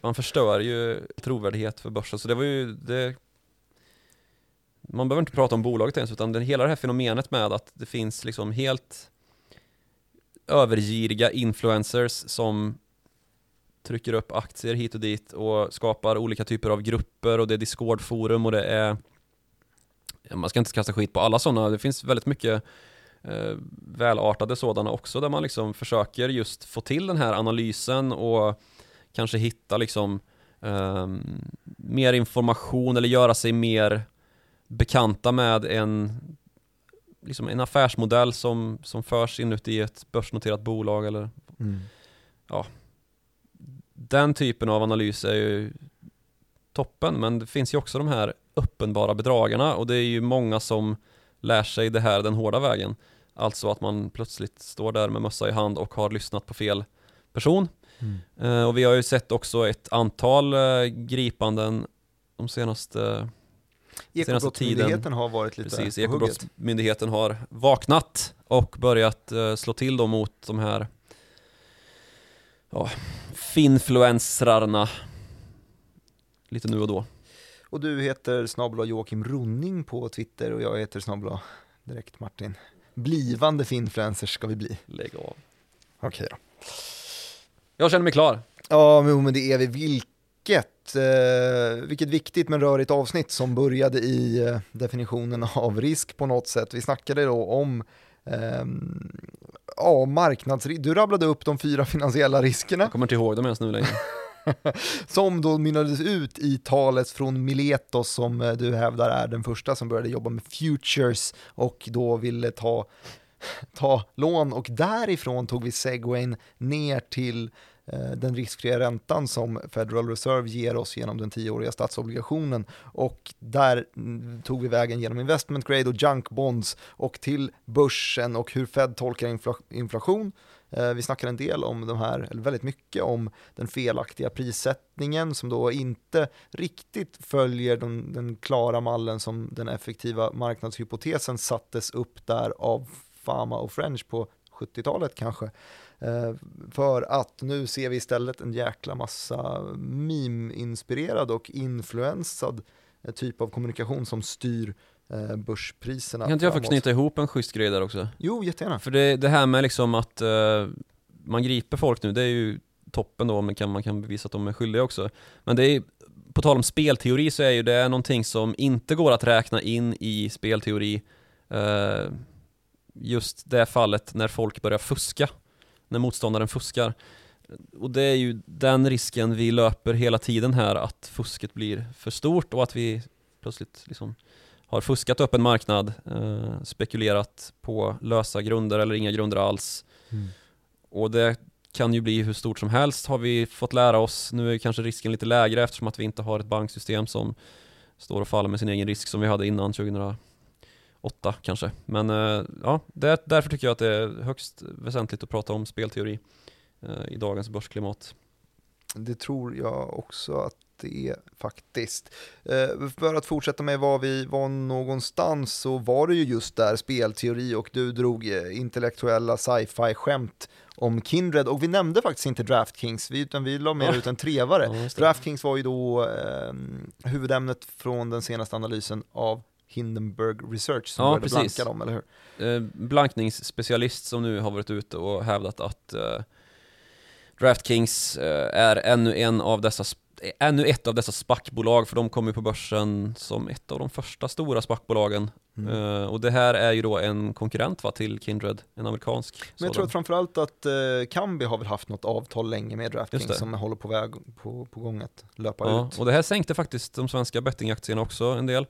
man förstör ju trovärdighet för börsen, så det var ju, det man behöver inte prata om bolaget ens, utan den, hela det här fenomenet med att det finns liksom helt övergiriga influencers som trycker upp aktier hit och dit och skapar olika typer av grupper och det är Discord-forum och det är man ska inte kasta skit på alla sådana, det finns väldigt mycket eh, välartade sådana också där man liksom försöker just få till den här analysen och kanske hitta liksom eh, mer information eller göra sig mer bekanta med en liksom en affärsmodell som, som förs inuti ett börsnoterat bolag eller den typen av analys är ju toppen men det finns ju också de här uppenbara bedragarna och det är ju många som lär sig det här den hårda vägen. Alltså att man plötsligt står där med mössa i hand och har lyssnat på fel person. Mm. Eh, och vi har ju sett också ett antal eh, gripanden de senaste, Ekobrottsmyndigheten har varit lite precis. Ekobrottsmyndigheten har vaknat och börjat eh, slå till då mot de här ja, finfluensrarna lite nu och då. Och du heter snabla Joakim Ronning på Twitter och jag heter snabla direkt Martin. Blivande finfluencers ska vi bli. Lägg av. Okej då. Jag känner mig klar. Ja, men, det är vi. Vilket, eh, vilket viktigt men rörigt avsnitt som började i eh, definitionen av risk på något sätt. Vi snackade då om ehm, ja, marknadsrisk. Du rabblade upp de fyra finansiella riskerna Jag kommer inte ihåg dem ens nu längre. (laughs) som då mynnades ut i talet från Miletos som eh, du hävdar är den första som började jobba med futures och då ville ta, ta lån och därifrån tog vi segwayn ner till eh, Eh, den riskfria räntan som Federal Reserve ger oss genom den tioåriga statsobligationen och där mm, tog vi vägen genom investment grade och junk bonds och till börsen och hur Fed tolkar infla- inflation. Eh, vi snackar en del om de här, eller väldigt mycket om den felaktiga prissättningen som då inte riktigt följer den, den klara mallen som den effektiva marknadshypotesen sattes upp där av Fama och French på 70-talet kanske. Eh, För att nu ser vi istället en jäkla massa meme-inspirerad och influensad eh, typ av kommunikation som styr eh, börspriserna. Kan inte jag få knyta ihop en schysst grej där också? Jo, jättegärna. För det, det här med liksom att eh, man griper folk nu, det är ju toppen då, men kan, man kan bevisa att de är skyldiga också. Men det är på tal om spelteori så är ju det någonting som inte går att räkna in i spelteori. Eh, just det fallet när folk börjar fuska, när motståndaren fuskar. Och det är ju den risken vi löper hela tiden här, att fusket blir för stort och att vi plötsligt liksom har fuskat upp en marknad, eh, spekulerat på lösa grunder eller inga grunder alls. Och det kan ju bli hur stort som helst har vi fått lära oss. Nu är kanske risken lite lägre eftersom att vi inte har ett banksystem som står och faller med sin egen risk som vi hade innan 2008 kanske. Men eh, ja, det, därför tycker jag att det är högst väsentligt att prata om spelteori eh, i dagens börsklimat. Det tror jag också att det är faktiskt. Eh, för att fortsätta med var vi var någonstans så var det ju just där spelteori och du drog intellektuella sci-fi skämt om Kindred och vi nämnde faktiskt inte DraftKings utan vi la mer Ja. ut en trevare. Ja. DraftKings var ju då eh, huvudämnet från den senaste analysen av Hindenburg Research som Ja, började precis. blanka dem, eller hur? eh, blankningsspecialist som nu har varit ute och hävdat att eh, DraftKings eh, är ännu en av dessa ännu ett av dessa SPAC-bolag, för de kom ju på börsen som ett av de första stora SPAC-bolagen. Mm. Eh, och det här är ju då en konkurrent va, till Kindred, en amerikansk Men jag tror sådan. att framförallt att eh, Kambi har väl haft något avtal länge med DraftKings som håller på väg på, på gång att löpa Ja, ut. och det här sänkte faktiskt de svenska bettingaktierna också en del.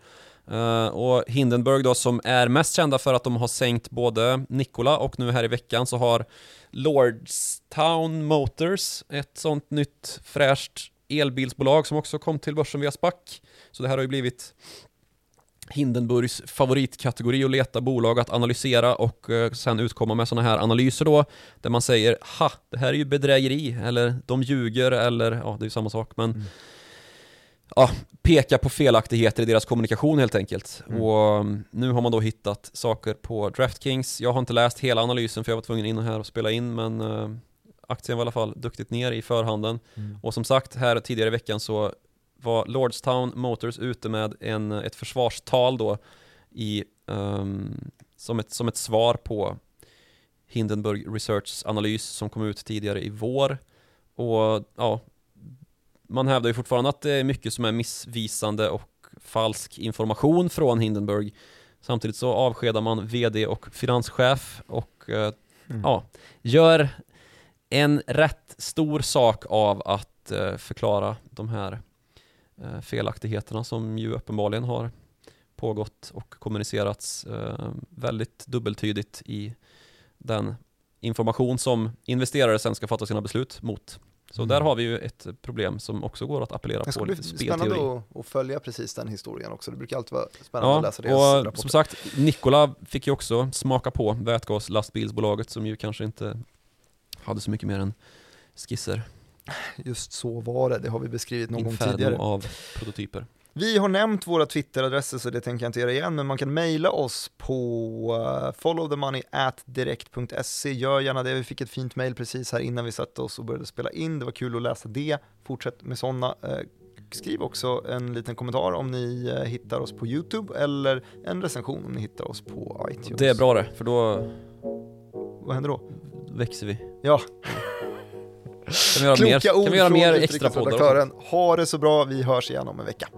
Uh, och Hindenburg då som är mest kända för att de har sänkt både Nikola och nu här i veckan så har Lordstown Motors, ett sånt nytt fräscht elbilsbolag som också kom till börsen via SPAC. Så det här har ju blivit Hindenburgs favoritkategori att leta bolag att analysera och eh, sen utkomma med sådana här analyser då där man säger ha, det här är ju bedrägeri eller de ljuger eller ja, det är ju samma sak men Mm ja, peka på felaktigheter i deras kommunikation helt enkelt. Mm. Och um, nu har man då hittat saker på DraftKings. Jag har inte läst hela analysen för jag var tvungen in här och spela in men eh, aktien var i alla fall duktigt ner i förhanden. Mm. Och som sagt, här tidigare i veckan så var Lordstown Motors ute med en, ett försvarstal då i, ehm, som, ett, som ett svar på Hindenburg Researchs analys som kom ut tidigare i vår. Och ja, man hävdar ju fortfarande att det är mycket som är missvisande och falsk information från Hindenburg. Samtidigt så avskedar man VD och finanschef och eh, Mm. ja, gör en rätt stor sak av att eh, förklara de här eh, felaktigheterna som ju uppenbarligen har pågått och kommunicerats eh, väldigt dubbeltydigt i den information som investerare sen ska fatta sina beslut mot. Så Mm. där har vi ju ett problem som också går att appellera Det på ska bli lite spännande spelteori. att, att följa precis den historien också. Det brukar alltid vara spännande att läsa deras och rapporter. som sagt, Nikola fick ju också smaka på vätgaslastbilsbolaget som ju kanske inte hade så mycket mer än skisser, Just så var det, det har vi beskrivit någon gång inferno tidigare. av prototyper. Vi har nämnt våra Twitteradresser så det tänker jag inte göra igen, men man kan mejla oss på uh, followthemoney@direkt.se. Gör gärna det, vi fick ett fint mejl precis här innan vi satte oss och började spela in. Det var kul att läsa det. Fortsätt med sådana. skriv också en liten kommentar om ni eh, hittar oss på YouTube eller en recension om ni hittar oss på iTunes. Det är bra det, för då Vad händer då? växer vi. Ja, Kan vi göra mer, kloka ord kan vi göra mer extra poddar? Ha det så bra, vi hörs igen om en vecka.